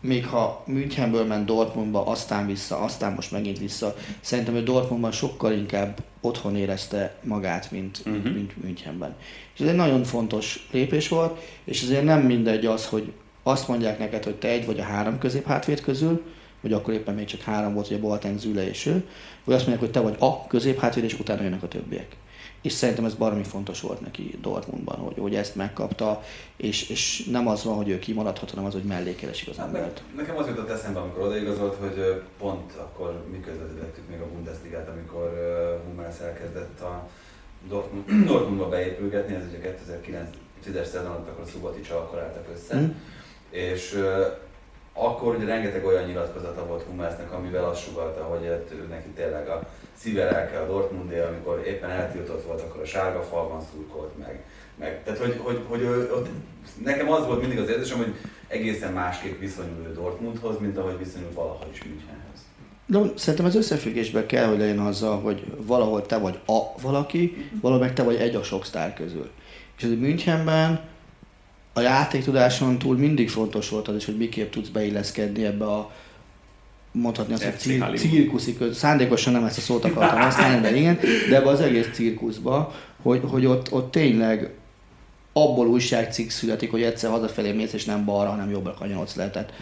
még ha Münchenből ment Dortmundba, aztán vissza, aztán most megint vissza, szerintem ő Dortmundban sokkal inkább otthon érezte magát, mint, uh-huh. mint, Münchenben. És ez egy nagyon fontos lépés volt, és azért nem mindegy az, hogy azt mondják neked, hogy te egy vagy a három közép hátvét közül, vagy akkor éppen még csak három volt, hogy a Boateng, Züle és ő, vagy azt mondják, hogy te vagy a közép hátvéd, és utána jönnek a többiek és szerintem ez baromi fontos volt neki Dortmundban, hogy, hogy ezt megkapta, és, és nem az van, hogy ő kimaradhat, hanem az, hogy mellékelesik az embert. Hát, nekem az jutott eszembe, amikor odaigazolt, hogy pont akkor mi közvetítettük még a Bundesligát, amikor Hummels elkezdett a Dortmund, Dortmundba beépülgetni, ez ugye 2009-10-es szezon, akkor a Subotic akkor álltak össze, mm. és akkor ugye rengeteg olyan nyilatkozata volt Hummelsnek, amivel azt sugalta, hogy hát ő neki tényleg a szíve lelke a Dortmundé, amikor éppen eltiltott volt, akkor a sárga falban szurkolt meg. meg. Tehát, hogy, hogy, hogy, hogy ott, nekem az volt mindig az érzésem, hogy egészen másképp viszonyul Dortmundhoz, mint ahogy viszonyul valaha is Münchenhez. De szerintem az összefüggésben kell, hogy legyen azzal, hogy valahol te vagy a valaki, valahol meg te vagy egy a sok sztár közül. És az Münchenben a játéktudáson túl mindig fontos volt az is, hogy miképp tudsz beilleszkedni ebbe a mondhatni azt, hogy cir- cirkuszi köz, szándékosan nem ezt a szót akartam használni, de igen, de ebbe az egész cirkuszba, hogy, hogy ott, ott tényleg abból újságcikk születik, hogy egyszer hazafelé mész, és nem balra, hanem jobbra kanyolsz le. Tehát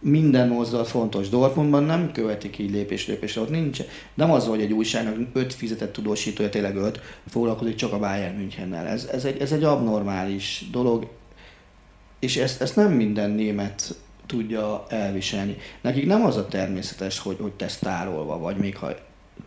minden mozdulat fontos. Dortmundban nem követik így lépés lépésre, ott nincs. Nem az, hogy egy újságnak öt fizetett tudósítója, tényleg öt, foglalkozik csak a Bayern Münchennel. Ez, ez, egy, ez egy abnormális dolog, és ezt, ezt nem minden német tudja elviselni. Nekik nem az a természetes, hogy, hogy te sztárolva vagy, még ha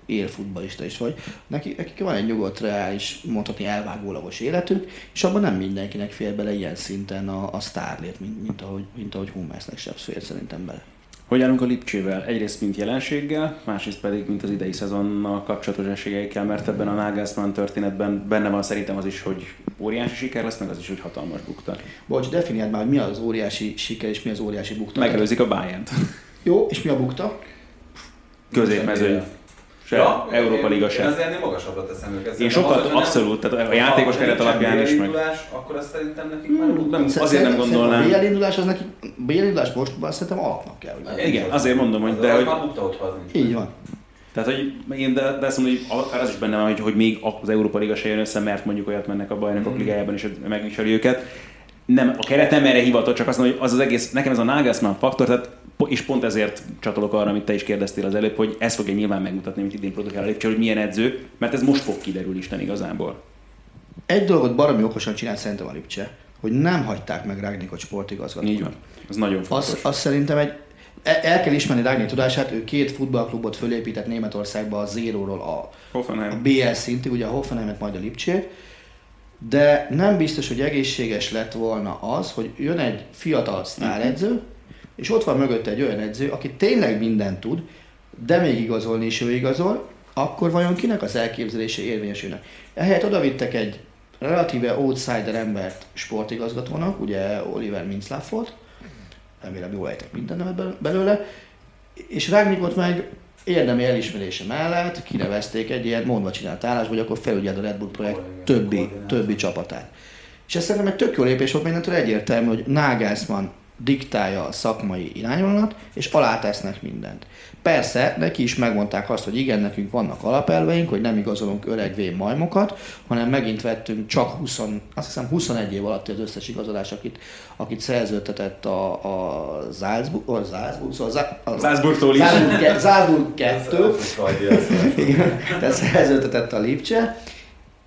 élfutbalista is vagy. Nekik, nekik van egy nyugodt, reális, mondhatni elvágólagos életük, és abban nem mindenkinek fér bele ilyen szinten a, a sztárlét, mint, mint ahogy, mint ahogy Hummersnek sem fér szerintem bele. Hogy állunk a Lipcsével? Egyrészt mint jelenséggel, másrészt pedig mint az idei szezonnal kapcsolatos esélyekkel, mert ebben a Nagelsmann történetben benne van szerintem az is, hogy óriási siker lesz, meg az is, hogy hatalmas bukta. Bocs, definiáld már, hogy mi az óriási siker és mi az óriási bukta. Megelőzik a bayern Jó, és mi a bukta? Középmezőny. Se, ja, Európa Liga sem. Én azért magasabbra teszem őket. Én sokat, az, abszolút, tehát a játékos keret alapján is meg. akkor azt szerintem nekik már hmm, nem, azért nem gondolnám. A BL az neki, indulás most szerintem alapnak kell. Hogy Igen, azért mondom, hogy... De, hogy... Így van. Tehát, hogy én de, de azt mondom, hogy akár az is benne van, hogy, hogy még az Európa Liga se jön össze, mert mondjuk olyat mennek a bajnokok mm. ligájában, és megviseli őket. Nem, a keret nem erre hivatott, csak azt mondom, hogy az az egész, nekem ez a Nagelsmann faktor, tehát és pont ezért csatolok arra, amit te is kérdeztél az előbb, hogy ez fogja nyilván megmutatni, amit idén produkál a Lipcse, hogy milyen edző, mert ez most fog kiderülni Isten igazából. Egy dolgot baromi okosan csinált szerintem a Lipcse, hogy nem hagyták meg Ragnikot sportigazgató. Így van. Ez nagyon fontos. Az, az szerintem egy, e- el kell ismerni Ragnik tudását, ő két futballklubot fölépített Németországba a zéróról a, Hoffenheim. a BL szintig, ugye a Hoffenheimet, majd a Lipcsét, de nem biztos, hogy egészséges lett volna az, hogy jön egy fiatal sztáredző, és ott van mögötte egy olyan edző, aki tényleg mindent tud, de még igazolni is ő igazol, akkor vajon kinek az elképzelése érvényesülne? Ehelyett oda vittek egy relatíve outsider embert sportigazgatónak, ugye Oliver Minzlaff volt, remélem jól ejtek minden nevet belőle, és Ragnikot meg érdemi elismerése mellett kinevezték egy ilyen mondva csinált állásba, hogy akkor felügyeld a Red Bull projekt többi, többi csapatát. És ez szerintem egy tök jó lépés volt, mindentől egyértelmű, hogy Nagelsmann diktálja a szakmai irányvonalat, és alátesznek mindent. Persze, neki is megmondták azt, hogy igen, nekünk vannak alapelveink, hogy nem igazolunk öreg vén majmokat, hanem megint vettünk csak 20, azt hiszem 21 év alatt az összes igazolás, akit, akit szerződtetett a, a Salzburg, a Salzburg, szóval a Salzburgtól is. Salzburg, Salzburg 2, tehát szerződtetett a Lipcse,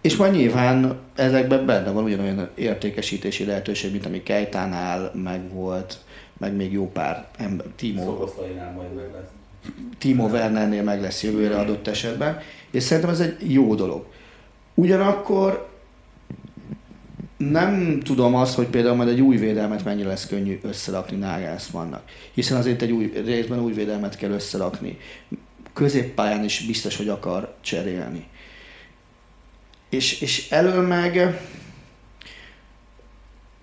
és majd nyilván ezekben benne van ugyanolyan értékesítési lehetőség, mint ami Kejtánál meg volt, meg még jó pár ember, Timo. majd meg lesz. Timo Wernernél meg lesz jövőre adott esetben, és szerintem ez egy jó dolog. Ugyanakkor nem tudom azt, hogy például majd egy új védelmet mennyire lesz könnyű összerakni Nagelsmannnak. Hiszen azért egy új, részben új védelmet kell összerakni. Középpályán is biztos, hogy akar cserélni. És, és elől meg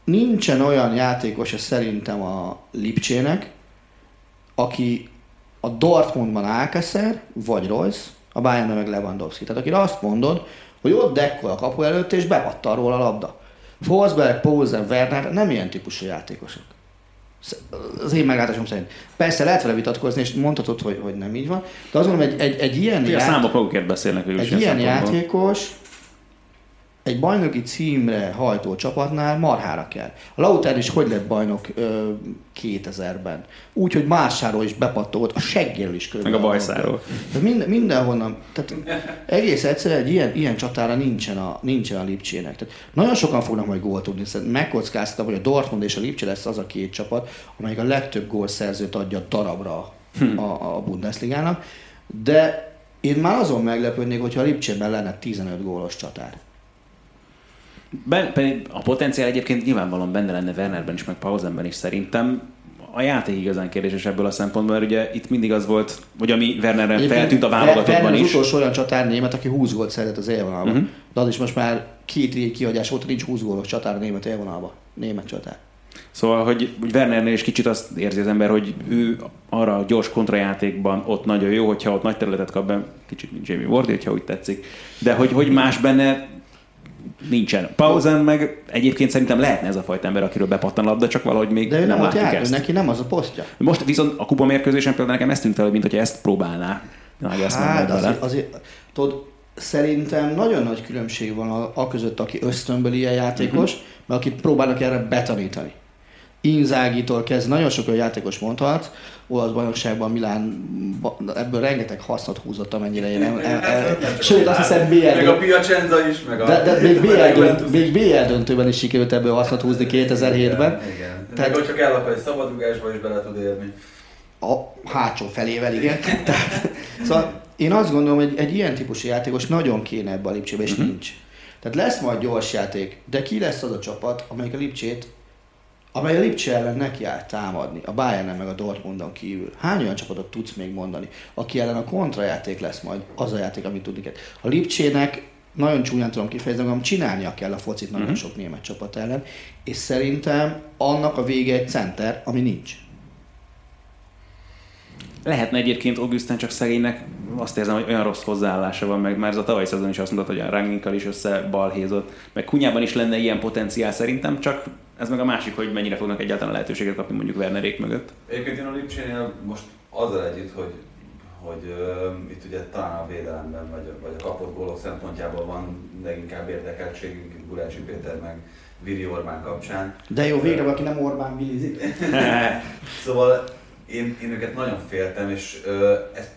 nincsen olyan játékos szerintem a Lipcsének, aki a Dortmundban Alcacer, vagy Royce, a Bayernben meg Lewandowski. Tehát akire azt mondod, hogy ott dekkol a kapu előtt, és bepattan róla a labda. Forsberg, Poulsen, Werner nem ilyen típusú játékosok. Az én meglátásom szerint. Persze lehet vele vitatkozni, és mondhatod, hogy, hogy nem így van, de azt mondom, egy, egy, egy ilyen, ját... számok magukért beszélnek egy ilyen játékos egy bajnoki címre hajtó csapatnál marhára kell. A Lautern is hogy lett bajnok ö, 2000-ben? Úgy, hogy másáról is bepattolt, a seggéről is körülbelül. Meg a bajszáról. Tehát minden, mindenhonnan, tehát egész egyszerűen egy ilyen, ilyen csatára nincsen a, nincsen a Lipcsének. Tehát nagyon sokan fognak majd gólt tudni. Megkockáztam, hogy a Dortmund és a Lipcsé lesz az a két csapat, amelyik a legtöbb gólszerzőt adja darabra hm. a, a Bundesligának. De én már azon meglepődnék, hogyha a Lipcsében lenne 15 gólos csatár. Ben, a potenciál egyébként nyilvánvalóan benne lenne Wernerben is, meg Pausenben is szerintem. A játék igazán kérdéses ebből a szempontból, mert ugye itt mindig az volt, hogy ami Wernerre feltűnt a válogatottban is. az utolsó olyan csatár német, aki 20 gólt szerzett az élvonalban. Uh-huh. De az is most már két kihagyás óta nincs 20 gólos csatár a német élvonalban. Német csatár. Szóval, hogy, hogy Wernernél is kicsit azt érzi az ember, hogy ő arra a gyors kontrajátékban ott nagyon jó, hogyha ott nagy területet kap be, kicsit mint Jamie Ward, hogyha úgy tetszik. De hogy, hogy más benne nincsen. Pauzen meg egyébként szerintem lehetne ez a fajta ember, akiről bepattan labda, csak valahogy még De nem, nem látjuk jár, ezt. neki nem az a posztja. Most viszont a kupa mérkőzésen például nekem ezt tűnt fel, mint hogyha ezt próbálná. Nagy hát, azért, azért, tudod, szerintem nagyon nagy különbség van a, a között, aki ösztönből ilyen játékos, uh-huh. mert akit próbálnak erre betanítani. Inzágitól kezd, nagyon sok olyan játékos mondhat, olasz bajnokságban Milán ebből rengeteg hasznot húzott, amennyire én el, el, el, Sőt, azt hiszem BL... Meg a Piacenza is, meg a... De, de még, BL dönt, még BL döntőben is sikerült ebből hasznot húzni 2007-ben. Tehát, hogyha kell, akkor egy szabadrugásba is bele tud érni. A hátsó felével, igen. Tehát, szóval én azt gondolom, hogy egy ilyen típusú játékos nagyon kéne ebbe a Lipcsébe, és uh-huh. nincs. Tehát lesz majd gyors játék, de ki lesz az a csapat, amelyik a Lipcsét amely a Lipcse ellen neki áll támadni, a bayern meg a Dortmundon kívül. Hány olyan csapatot tudsz még mondani, aki ellen a kontrajáték lesz majd az a játék, amit tudni kell. A Lipcsének nagyon csúnyán tudom kifejezni, hogy csinálnia kell a focit nagyon uh-huh. sok német csapat ellen, és szerintem annak a vége egy center, ami nincs. Lehetne egyébként Augustán csak szegénynek azt érzem, hogy olyan rossz hozzáállása van, meg már ez a tavalyi szezon is azt mondta, hogy a Ranginkkal is balhézott, meg Kunyában is lenne ilyen potenciál szerintem, csak ez meg a másik, hogy mennyire fognak egyáltalán lehetőséget kapni mondjuk Wernerék mögött. Egyébként én a Lipcsénél most azzal együtt, hogy hogy uh, itt ugye talán a védelemben vagy, vagy a kapott gólok szempontjából van leginkább érdekeltségünk, itt Gulácsi Péter meg Vili Orbán kapcsán. De jó, végre valaki nem Orbán bilizik. szóval én, én őket nagyon féltem, és uh, ezt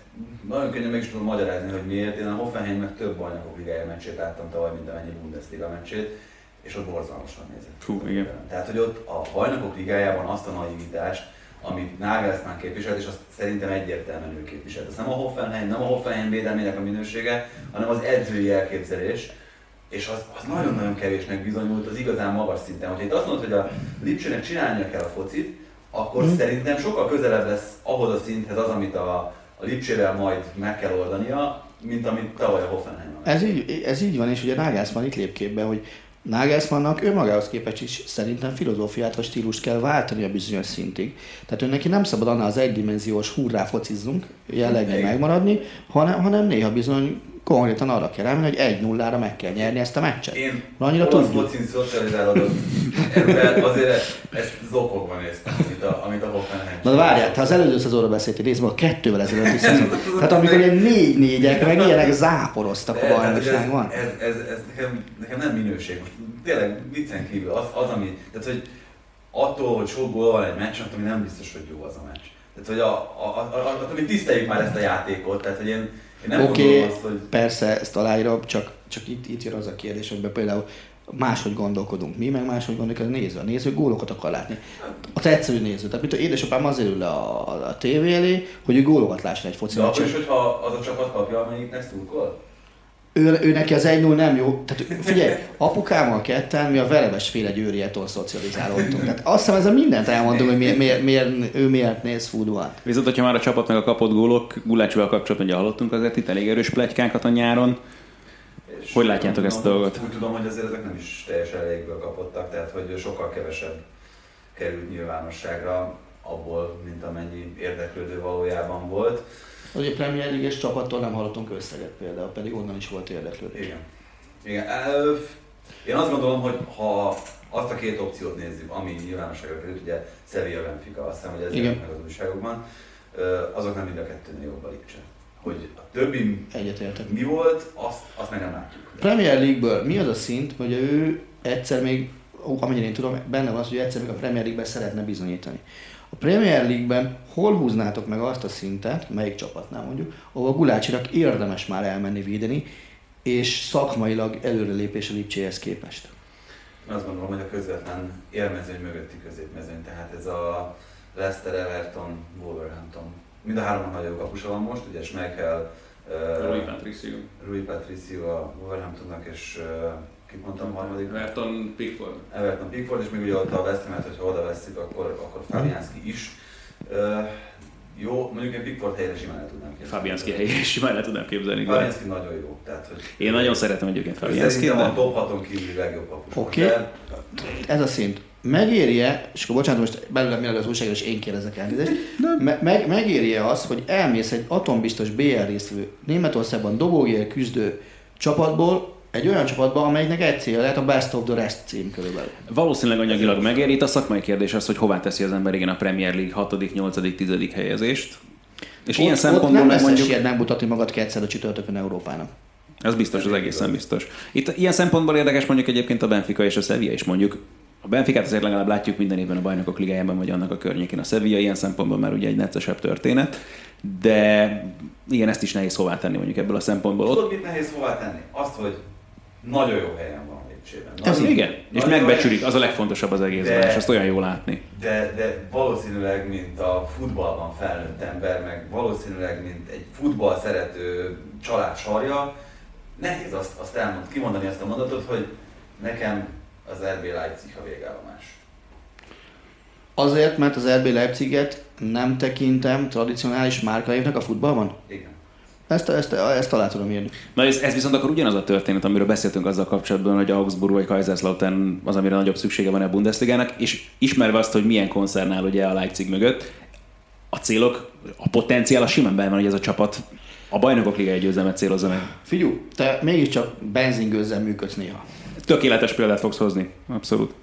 nagyon könnyen meg is tudom magyarázni, hogy miért. Én a Hoffenheimnek több bajnokok ligája meccsét láttam tavaly, mint amennyi Bundesliga meccsét, és ott borzalmasan nézett. Fú, igen. Tehát, hogy ott a bajnokok ligájában azt a naivitást, amit Nagelsmann képviselt, és azt szerintem egyértelműen ő képviselt. Ez nem a Hoffenheim, nem a Hoffenheim védelmének a minősége, hanem az edzői elképzelés, és az, az nagyon-nagyon kevésnek bizonyult az igazán magas szinten. Hogyha itt azt mondod, hogy a Lipcsének csinálnia kell a focit, akkor mm. szerintem sokkal közelebb lesz ahhoz a szinthez az, amit a, a Lipcsével majd meg kell oldania, mint amit tavaly a Hoffenheim. Ez így, ez így van, és ugye Nagelsmann itt lép képbe, hogy Nagelsmannnak önmagához képest is szerintem filozófiát vagy stílust kell váltani a bizonyos szintig. Tehát ő neki nem szabad annál az egydimenziós hurrá focizzunk jellegre megmaradni, hanem, hanem néha bizony konkrétan arra kell elmenni, hogy egy nullára meg kell nyerni ezt a meccset. Én annyira tudjuk. focin szocializálódott. Azért ezt zokogban néztem, amit a, amit a Hoffenheim. Na várjál, te az előző szezonra beszéltél, részben a kettővel ezelőtti szezon. Tehát amikor ilyen négy négyek, meg ilyenek záporoztak a bajnokságban. Ez, ez, ez, ez nekem, nekem, nem minőség. Most tényleg viccen kívül az, az ami, tehát hogy attól, hogy sok gól van egy meccs, attól nem biztos, hogy jó az a meccs. Tehát, hogy a, a, a, a, a, a tiszteljük már ezt a játékot, tehát, hogy én, Oké, okay, hogy... persze, ezt aláírom, csak, csak itt, itt jön az a kérdés, hogy például máshogy gondolkodunk mi, meg máshogy gondolkodik a néző. A néző gólokat akar látni. A tetsző néző. Tehát mint a édesapám azért ül a, a, a tévé elé, hogy ő gólokat lásson egy foci De akkor is, hogyha az a csapat kapja, amelyiknek szurkol? Ő, ő neki az 1-0 nem jó. Tehát figyelj, apukámmal ketten mi a verebes féle győriettől szocializálódtunk. Tehát azt hiszem, ezzel mindent elmondom, hogy miért, miért, miért, ő miért néz futballt. Viszont, hogyha már a csapat meg a kapott gólok, Gulácsival kapcsolatban ugye hallottunk azért itt elég erős pletykákat a nyáron. És hogy látjátok ezt a dolgot? Úgy tudom, hogy azért ezek nem is teljesen elégből kapottak, tehát hogy sokkal kevesebb került nyilvánosságra abból, mint amennyi érdeklődő valójában volt. A Premier league csapattól nem hallottunk összeget például, pedig onnan is volt érdeklődés. Igen. Igen. Én azt gondolom, hogy ha azt a két opciót nézzük, ami nyilvánosságra került, ugye Sevilla Benfica, azt hiszem, hogy ez meg az újságokban, azok nem mind a kettőnél jobb a Lipcse. Hogy a többi Egyetértek. mi volt, azt, azt meg nem látjuk. Premier League-ből mi az a szint, hogy ő egyszer még, amennyire én tudom, benne van az, hogy egyszer még a Premier League-ben szeretne bizonyítani. A Premier League-ben hol húznátok meg azt a szintet, melyik csapatnál mondjuk, ahol a Gulácsinak érdemes már elmenni védeni, és szakmailag előrelépés a Lipcséhez képest? Én azt gondolom, hogy a közvetlen élmezőny mögötti középmezőny, tehát ez a Leicester, Everton, Wolverhampton. Mind a három nagyon kapusa van most, ugye Schmeichel, uh, Rui Patricio. Rui Patricio a Wolverhamptonnak, és uh, kit mondtam harmadik? Everton Pickford. Everton Pickford, és még ugye ott a West Ham-et, hogyha oda veszik, akkor, akkor Fabianski is. Uh, jó, mondjuk én Pickford helyre simán el tudnám képzelni. Fabianski helyre is simán el tudnám képzelni. Fabianski nagyon jó. Tehát, hogy én nagyon szeretem egyébként Fabianski. Szerintem de... a top 6-on kívüli legjobb kapus. Oké, okay. ez a szint. Megéri-e, és akkor bocsánat, most belőlem mi az újságos, én kérdezek elnézést, me- meg, megéri-e az, hogy elmész egy atombiztos BR résztvevő Németországban dobógél küzdő csapatból, egy olyan csapatba, amelynek egy célja lehet a Best of the Rest cím körülbelül. Valószínűleg anyagilag megéri. Itt a szakmai kérdés az, hogy hová teszi az ember igen a Premier League 6., 8., 10. helyezést. És ott, ilyen szempontból ott nem mondjuk... megmutatni magad kétszer a csütörtökön Európának. Ez biztos, az egészen biztos. Itt ilyen szempontból érdekes mondjuk egyébként a Benfica és a Sevilla is mondjuk. A Benficát azért legalább látjuk minden évben a bajnokok ligájában, vagy annak a környékén. A Sevilla ilyen szempontból már ugye egy neccesebb történet, de igen, ezt is nehéz hová tenni mondjuk ebből a szempontból. Tudod, mit nehéz hová tenni? Azt, hogy nagyon jó helyen van Lipcsében. Ez igen, és megbecsülik, az a legfontosabb az egészben, és azt olyan jó látni. de, de valószínűleg, mint a futballban felnőtt ember, meg valószínűleg, mint egy futball szerető család sarja, nehéz azt, azt elmond, kimondani azt a mondatot, hogy nekem az RB Leipzig a végállomás. Azért, mert az RB Leipziget nem tekintem tradicionális márkaévnek a futballban? Igen. Ezt, ezt, ezt alá tudom írni. Na ez, ez viszont akkor ugyanaz a történet, amiről beszéltünk azzal kapcsolatban, hogy Augsburg vagy Kaiserslautern az, amire nagyobb szüksége van a Bundesligának, és ismerve azt, hogy milyen koncernál ugye a Leipzig mögött, a célok, a potenciál a simán benne van, hogy ez a csapat a bajnokok liga győzelmet célozza meg. Figyú, te mégiscsak benzingőzzel működsz néha. Tökéletes példát fogsz hozni, abszolút.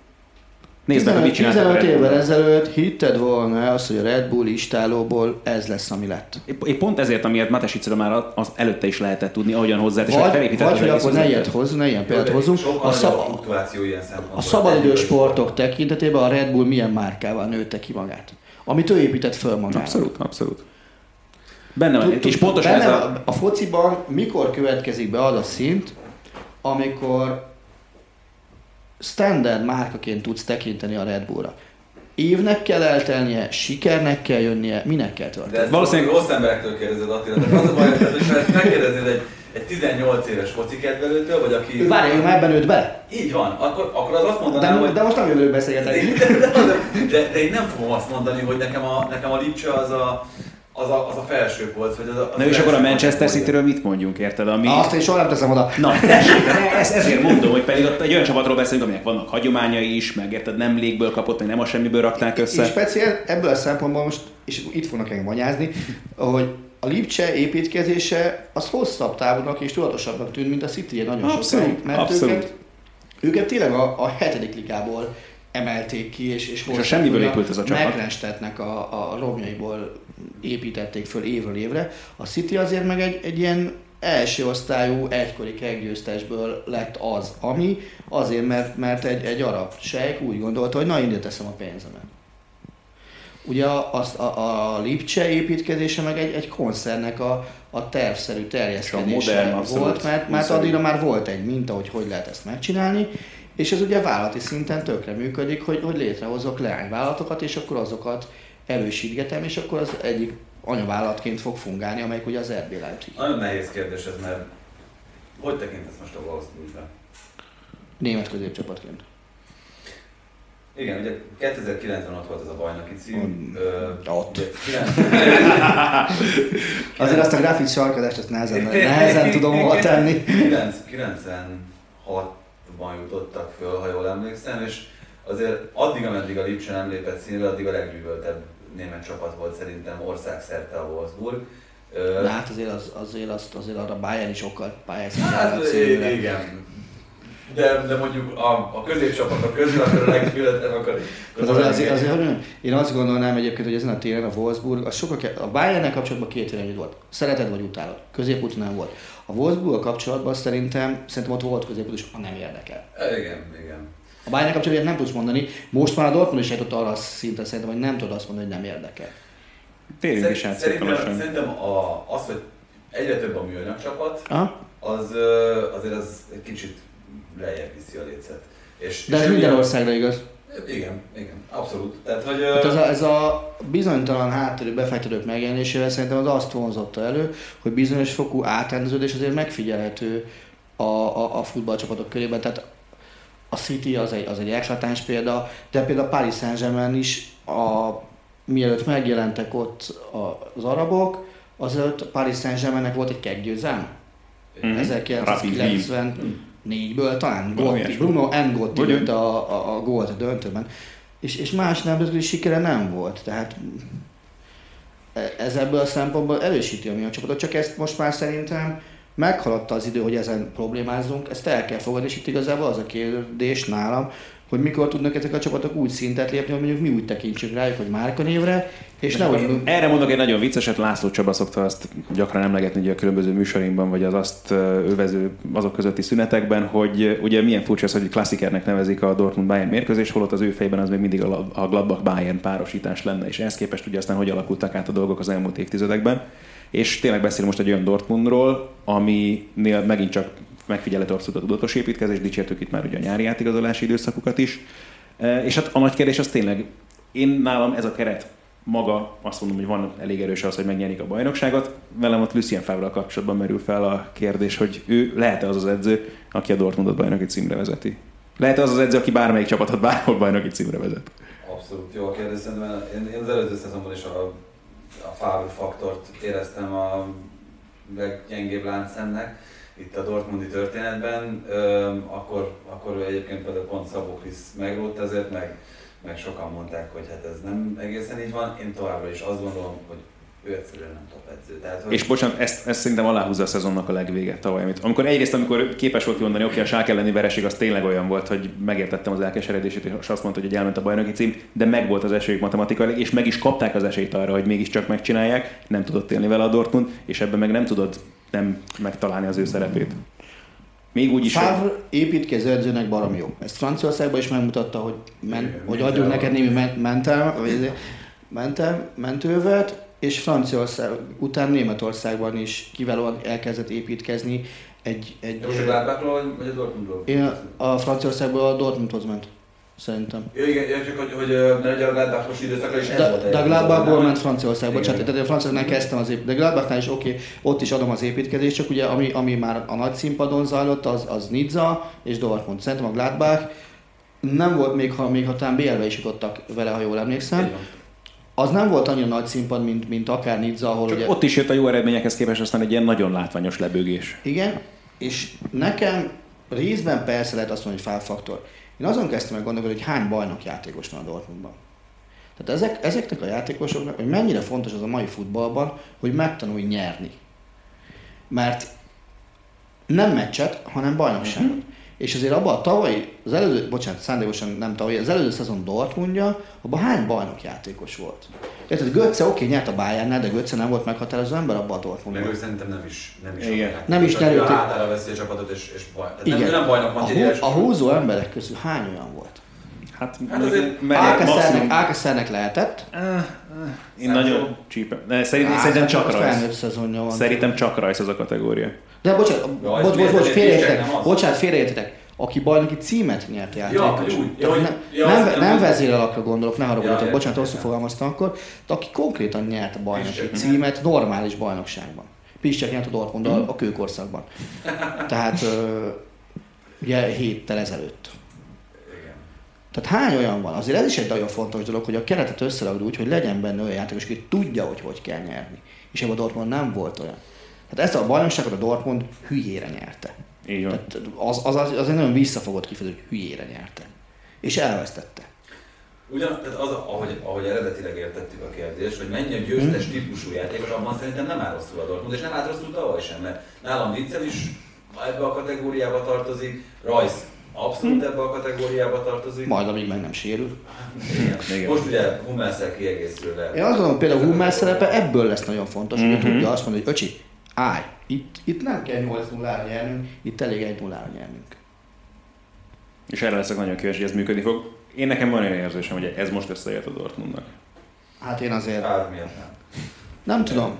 Nézd meg, mit 15, csináltak a 15 Red évvel ezelőtt hitted volna azt, hogy a Red Bull istálóból ez lesz, ami lett. Épp- Épp pont ezért, amiért Matesicről már az előtte is lehetett tudni, ahogyan hozzá, és Vagy, felépítette vagy hogy akkor ne ilyet hozzunk, ne ilyen példát. Sokkal A, szab, a szabadidős sportok tekintetében a Red Bull milyen márkával nőtte ki magát? Amit ő épített föl magára. Abszolút, abszolút. Benne van, és pontosan ez a... a... a fociban mikor következik be az a szint, amikor standard márkaként tudsz tekinteni a Red Bullra. Évnek kell eltelnie, sikernek kell jönnie, minek kell De történni. ezt Valószínűleg- rossz emberektől kérdezed Attila. Tehát az a baj, ezt megkérdeznéd egy, egy 18 éves foci kedvelőtől, vagy aki... Ő várja, ő már ebben nőtt bele. Így van, akkor, akkor az azt mondaná, De, hogy... de most nem jövőről beszélgetek. De, de, de, de, én nem fogom azt mondani, hogy nekem a, nekem a Lipcse az a, az a, az a felső polc, vagy az a... Az Na és akkor a Manchester. City-ről mit mondjunk, érted? Ami... Azt én soha nem teszem oda. Na, tessék, de ez, ezért mondom, hogy pedig ott egy olyan csapatról beszélünk, aminek vannak hagyományai is, meg érted, nem légből kapott, meg nem a semmiből rakták És össze. speciál ebből a szempontból most, és itt fognak engem anyázni, hogy a Lipcse építkezése az hosszabb távúnak és tudatosabbnak tűnt, mint a City nagyon Abszolút, sokáig, mert abszolút. Őket, őket tényleg a, a hetedik ligából emelték ki, és, és, a semmiből épült ez a csapat. Megrendstetnek a, a romjaiból építették föl évről évre. A City azért meg egy, egy ilyen első osztályú egykori keggyőztesből lett az, ami azért, mert, mert egy, egy arab sejk úgy gondolta, hogy na, ide teszem a pénzemet. Ugye a, a, a, a Lipcse építkezése meg egy, egy koncernek a, a tervszerű terjeszkedése modern, abszolút volt, mert, mert addigra már volt egy minta, hogy hogy lehet ezt megcsinálni, és ez ugye vállalati szinten tökre működik, hogy, hogy létrehozok leányvállalatokat, és akkor azokat erősítgetem, és akkor az egyik anyavállalatként fog fungálni, amelyik ugye az RB Leipzig. Nagyon nehéz kérdés ez, mert hogy tekintesz most a Wolfsburgra? Német középcsapatként. Igen, ugye 2009-ben ott volt ez a bajnoki cím. Ö, Ott. ugye 9 Azért azt a grafit sarkadást azt nehezen, nehezen tudom hova tenni. 9 96-ban jutottak föl, ha jól emlékszem, és azért addig, ameddig a Lipcse nem lépett színre, addig a leggyűlöltebb német csapat volt szerintem országszerte a Wolfsburg. De hát azért, az, azért, azt, azért arra Bayern is sokkal pályázni Hát igen. De, de mondjuk a, a középcsapatok közül, akkor a leggyűlölettebb, akkor... Az, az, azért, azért, hogy mondjam, én azt gondolnám egyébként, hogy ezen a téren a Wolfsburg, az sokkal ke- a bayern kapcsolatban két irányú volt. Szereted vagy utálod. Középút nem volt. A wolfsburg kapcsolatban szerintem, szerintem ott volt középút, és a nem érdekel. Igen, igen. A Bayern kapcsolatban nem tudsz mondani. Most már a Dortmund is eljutott arra a szintre szerintem, hogy nem tudod azt mondani, hogy nem érdekel. Térjünk is át Szerintem, szerintem a, az, hogy egyre több a műanyag csapat, Aha. az azért az egy kicsit lejjebb viszi a lécet. És, De és ez minden országra igaz. Igen, igen, abszolút. Tehát, hogy... Hát ez a, ez a bizonytalan hátterű befektetők megjelenésével szerintem az azt vonzotta elő, hogy bizonyos fokú átrendeződés azért megfigyelhető a, a, a futballcsapatok körében. Tehát a City az egy, az egy eklatáns példa, de például a Paris Saint-Germain is, a, mielőtt megjelentek ott az arabok, azelőtt Paris Saint-Germainnek volt egy keggyőzelme. Mhm. 1994-ből talán Gotti. Bruno Ngotti Ugyan. lőtte a, a, a gólt a döntőben. És, és más nemzetközi sikere nem volt. Tehát e- ez ebből a szempontból erősíti a mi a csapatot, csak ezt most már szerintem meghaladta az idő, hogy ezen problémázzunk, ezt el kell fogadni, és itt igazából az a kérdés nálam, hogy mikor tudnak ezek a csapatok úgy szintet lépni, hogy mondjuk mi úgy tekintsünk rájuk, hogy márkanévre, és nehogy... Erre mondok egy nagyon vicceset, László Csaba szokta azt gyakran emlegetni ugye a különböző műsorimban, vagy az azt övező azok közötti szünetekben, hogy ugye milyen furcsa az, hogy klasszikernek nevezik a Dortmund Bayern mérkőzés, holott az ő fejében az még mindig a a Gladbach Bayern párosítás lenne, és ehhez képest ugye aztán hogy alakultak át a dolgok az elmúlt évtizedekben. És tényleg beszélünk most egy olyan Dortmundról, aminél megint csak megfigyelhető abszolút a tudatos építkezés, dicsértük itt már ugye a nyári átigazolási időszakukat is. E, És hát a nagy kérdés az tényleg Én nálam ez a keret maga azt mondom, hogy van elég erős az, hogy megnyerik a bajnokságot. Velem ott Lucien favre kapcsolatban merül fel a kérdés, hogy ő lehet-e az az edző, aki a Dortmundot bajnoki címre vezeti. Lehet-e az az edző, aki bármelyik csapatot bárhol bajnoki címre vezet? Abszolút jó a kérdés, szerintem én, én az előző szezonban is a, a Favre faktort éreztem a leggyengébb láncszemnek itt a Dortmundi történetben, akkor, akkor egyébként például pont Szabó Krisz megrótt ezért, meg meg sokan mondták, hogy hát ez nem egészen így van. Én továbbra is azt gondolom, hogy ő egyszerűen nem top edző. Tehát, hogy... És bocsánat, ezt, ezt szerintem aláhúzza a szezonnak a legvége tavaly. Amit, amikor egyrészt, amikor képes volt mondani, oké, a sák elleni vereség az tényleg olyan volt, hogy megértettem az elkeseredését, és azt mondta, hogy elment a bajnoki cím, de meg volt az esélyük matematikailag, és meg is kapták az esélyt arra, hogy mégiscsak megcsinálják, nem tudott élni vele a Dortmund, és ebben meg nem tudod nem megtalálni az ő szerepét. Még úgy is. Favre építkező edzőnek barom jó. Ezt Franciaországban is megmutatta, hogy, men, hogy adjunk neked némi mentem, mentem, mentővet, és Franciaország után Németországban is kiválóan elkezdett építkezni. Egy, egy, Most a Gladbachról vagy a Dortmundról? Én a Franciaországból a Dortmundhoz ment szerintem. Ja, igen, csak hogy, hogy ne a Gladbachos időszakra is ez de, volt. De Gladbachból ment Franciaországba, csak tehát a Franciaországnál kezdtem az építkezést. De Gladbachnál is oké, okay, ott is adom az építkezést, csak ugye ami, ami már a nagy színpadon zajlott, az, az Nizza és Dortmund. Szerintem a Gladbach nem volt még, ha, még ha talán BL-be is jutottak vele, ha jól emlékszem. Igen. Az nem volt annyira nagy színpad, mint, mint akár Nizza, ahol Csak ugye... ott is jött a jó eredményekhez képest aztán egy ilyen nagyon látványos lebőgés. Igen, és nekem részben persze lehet azt mondani, hogy fálfaktor. Én azon kezdtem meg gondolni, hogy hány bajnok játékos van a Dortmundban. Tehát ezek, ezeknek a játékosoknak, hogy mennyire fontos az a mai futballban, hogy megtanulj nyerni. Mert nem meccset, hanem bajnokságot. Uh-huh. És azért abban a tavalyi, az előző, bocsánat, szándékosan nem tavalyi, az előző szezon Dortmundja, abban hány bajnok játékos volt? Érted, Götze oké, okay, nyert a Bayernnel, de Götze nem volt meghatározó ember abban a Dortmundban. Meg ő szerintem nem is, nem is Igen. Nem is nem A hátára veszi a csapatot, és, és baj. Igen. Nem, nem bajnok a, hú, a húzó emberek közül hány olyan volt? Hát, hát azért Alkeszernek lehetett. Uh, uh, én nagyon csípem. Ne, szerint, szerintem csak rajz. Szerintem csak rajz az a kategória. De bocsánat, bocs, bocs, bocs, félreértetek. Bocsánat, félreértetek aki bajnoki címet nyert játékos. Ja, ja, nem, ja, nem, nem, vezérelakra gondolok, ne haragudjatok, ja, bocsánat, rosszul fogalmaztam akkor, de aki konkrétan nyert a bajnoki címet normális bajnokságban. Pistek nyert a Dortmund a, a kőkorszakban. Tehát ugye héttel ezelőtt. Tehát hány olyan van? Azért ez is egy nagyon fontos dolog, hogy a keretet összerakd úgy, hogy legyen benne olyan játékos, aki tudja, hogy hogy kell nyerni. És ebben a Dortmund nem volt olyan. Tehát ezt a bajnokságot a Dortmund hülyére nyerte. Így van. Tehát az, az, az, az egy nagyon visszafogott kifejező, hogy hülyére nyerte. És elvesztette. Ugyan, tehát az, ahogy, ahogy eredetileg értettük a kérdést, hogy mennyi a győztes hmm. típusú játékos, abban szerintem nem áll rosszul a Dortmund, és nem áll rosszul tavaly sem, mert nálam Witzel is ebbe a kategóriába tartozik, Rajsz abszolút ebbe a kategóriába tartozik. Majd amíg meg nem sérül. Igen. Most ugye Hummelszel kiegészül le. Én azt gondolom, például Hummel szerepe ebből lesz nagyon fontos, mm-hmm. hogy mhm. tudja azt mondani, hogy öcsi, állj, itt, itt nem kell 8-0-ra nyernünk, itt elég 1 0 nyernünk. És erre leszek nagyon kíváncsi, hogy ez működni fog. Én nekem van olyan érzésem, hogy ez most összejött a Dortmundnak. Hát én azért... Hát miért nem? Nem tudom.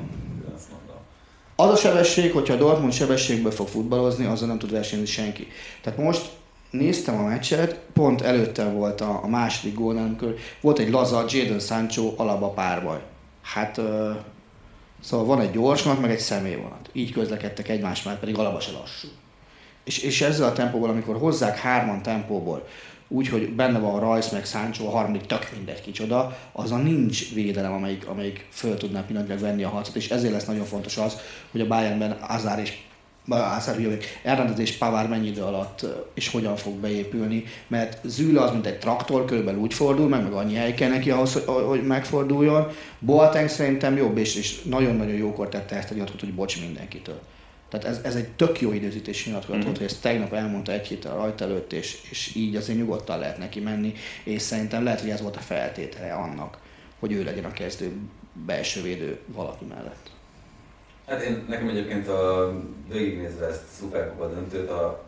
Az a sebesség, hogyha a Dortmund sebességből fog futballozni, azzal nem tud versenyezni senki. Tehát most néztem a meccset, pont előtte volt a, a második gól, amikor volt egy laza Jadon Sancho alaba párbaj. Hát uh, Szóval van egy gyorsvonat, meg egy személyvonat. Így közlekedtek egymás mellett, pedig alapban se lassú. És, és ezzel a tempóból, amikor hozzák hárman tempóból, úgy, hogy benne van a Rajsz, meg Sancho, a harmadik tök mindegy kicsoda, a nincs védelem, amelyik, amelyik föl tudná pillanatilag venni a harcot, és ezért lesz nagyon fontos az, hogy a Bayernben Azár és Hernandez és Pavár mennyi idő alatt és hogyan fog beépülni, mert Züle az mint egy traktor, körülbelül úgy fordul meg, meg annyi hely kell neki ahhoz, hogy megforduljon. Boateng szerintem jobb, és, és nagyon-nagyon jókor tette ezt a nyilatkozatot, hogy bocs mindenkitől. Tehát ez, ez egy tök jó időzítés nyilatkozat mm-hmm. hogy ezt tegnap elmondta egy héttel rajta előtt, és, és így azért nyugodtan lehet neki menni, és szerintem lehet, hogy ez volt a feltétele annak, hogy ő legyen a kezdő belső védő valaki mellett. Hát én nekem egyébként a végignézve ezt a szuperkupa döntőt, a,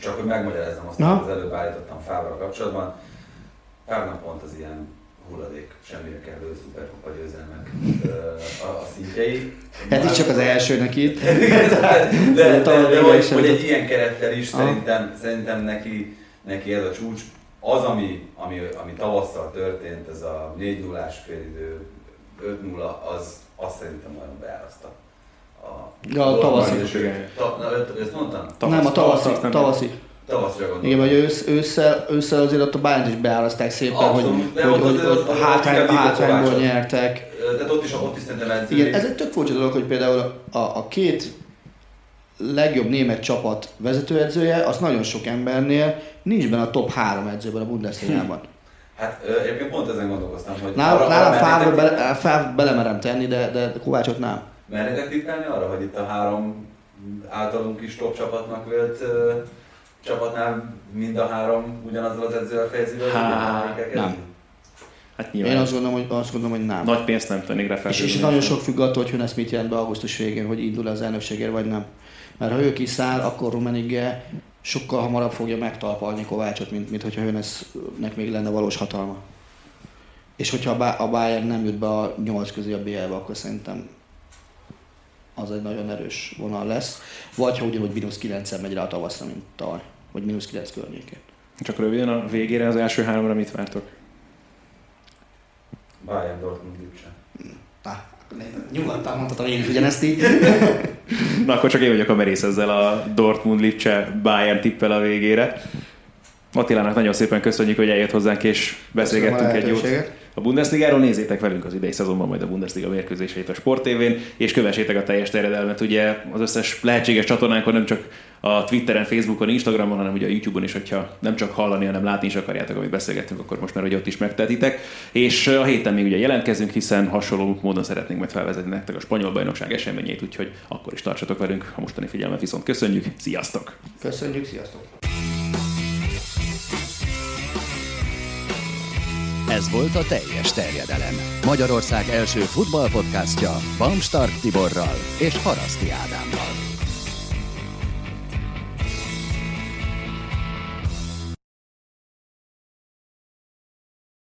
csak hogy megmagyarázzam azt, amit az előbb állítottam Fával kapcsolatban, pár pont az ilyen hulladék, semmire kellő szuperkupa győzelmek a, a szintjei. Hát itt csak az elsőnek itt. de, de, de, de, hogy, hogy, egy ilyen kerettel is szerintem, szerintem neki, neki ez a csúcs. az, ami, ami, ami tavasszal történt, ez a 4 0 félidő, 5-0, az azt szerintem nagyon beáraszta. A, ja, a tavaszi. Ta, na, ezt mondtam? Tavasz, nem, a tavaszi. tavaszi. tavaszi. Tavaszra gondolom. Igen, vagy ősz, ősszel, ősszel azért ott a bányt is beáraszták szépen, Abszolút, hogy, hogy, hogy, hogy, hogy hátrány, hátrányból nyertek. Tehát ott is, ott is szerintem Igen, ez egy tök furcsa dolog, hogy például a, a két legjobb német csapat vezetőedzője, az nagyon sok embernél nincs benne a top 3 edzőben a Bundesliga-ban. Hát egyébként pont ezen gondolkoztam, hogy... Nálam, nálam Fávra bele, belemerem tenni, de, de Kovácsot nem. Mernétek tippelni arra, hogy itt a három általunk is top csapatnak vélt csapatnál mind a három ugyanazzal az edzővel fejezi be? Hát, nem. Hát Én azt gondolom, hogy, azt gondolom, hogy nem. Nagy pénzt nem tennék rá És, és nagyon sok függ attól, hogy Hönes mit jelent be augusztus végén, hogy indul az elnökségért, vagy nem. Mert ha ő kiszáll, akkor Rumenige sokkal hamarabb fogja megtalpalni Kovácsot, mint, mint hogyha Hönesnek még lenne valós hatalma. És hogyha a Bayern nem jut be a nyolc közé a BL-be, akkor szerintem az egy nagyon erős vonal lesz. Vagy ha ugyanúgy mínusz 9 megy rá a tavaszra, mint tavaly, vagy mínusz 9 környékén. Csak röviden a végére az első háromra mit vártok? Bayern Dortmund Lipcse. Nyugodtan mondhatom én is ugyanezt így. Na akkor csak én vagyok a merész ezzel a Dortmund Lipcse Bayern tippel a végére. Attilának nagyon szépen köszönjük, hogy eljött hozzánk és beszélgettünk egy jót. A Bundesligáról nézzétek velünk az idei szezonban majd a Bundesliga mérkőzéseit a Sport TV-n, és kövessétek a teljes terjedelmet. Ugye az összes lehetséges csatornánkon nem csak a Twitteren, Facebookon, Instagramon, hanem ugye a YouTube-on is, hogyha nem csak hallani, hanem látni is akarjátok, amit beszélgettünk, akkor most már hogy ott is megtetitek. És a héten még ugye jelentkezünk, hiszen hasonló módon szeretnénk majd felvezetni nektek a spanyol bajnokság eseményét, úgyhogy akkor is tartsatok velünk. A mostani figyelmet viszont köszönjük. Sziasztok! Köszönjük, sziasztok! Ez volt a teljes terjedelem. Magyarország első futballpodcastja Bamstart Tiborral és Haraszti Ádámmal.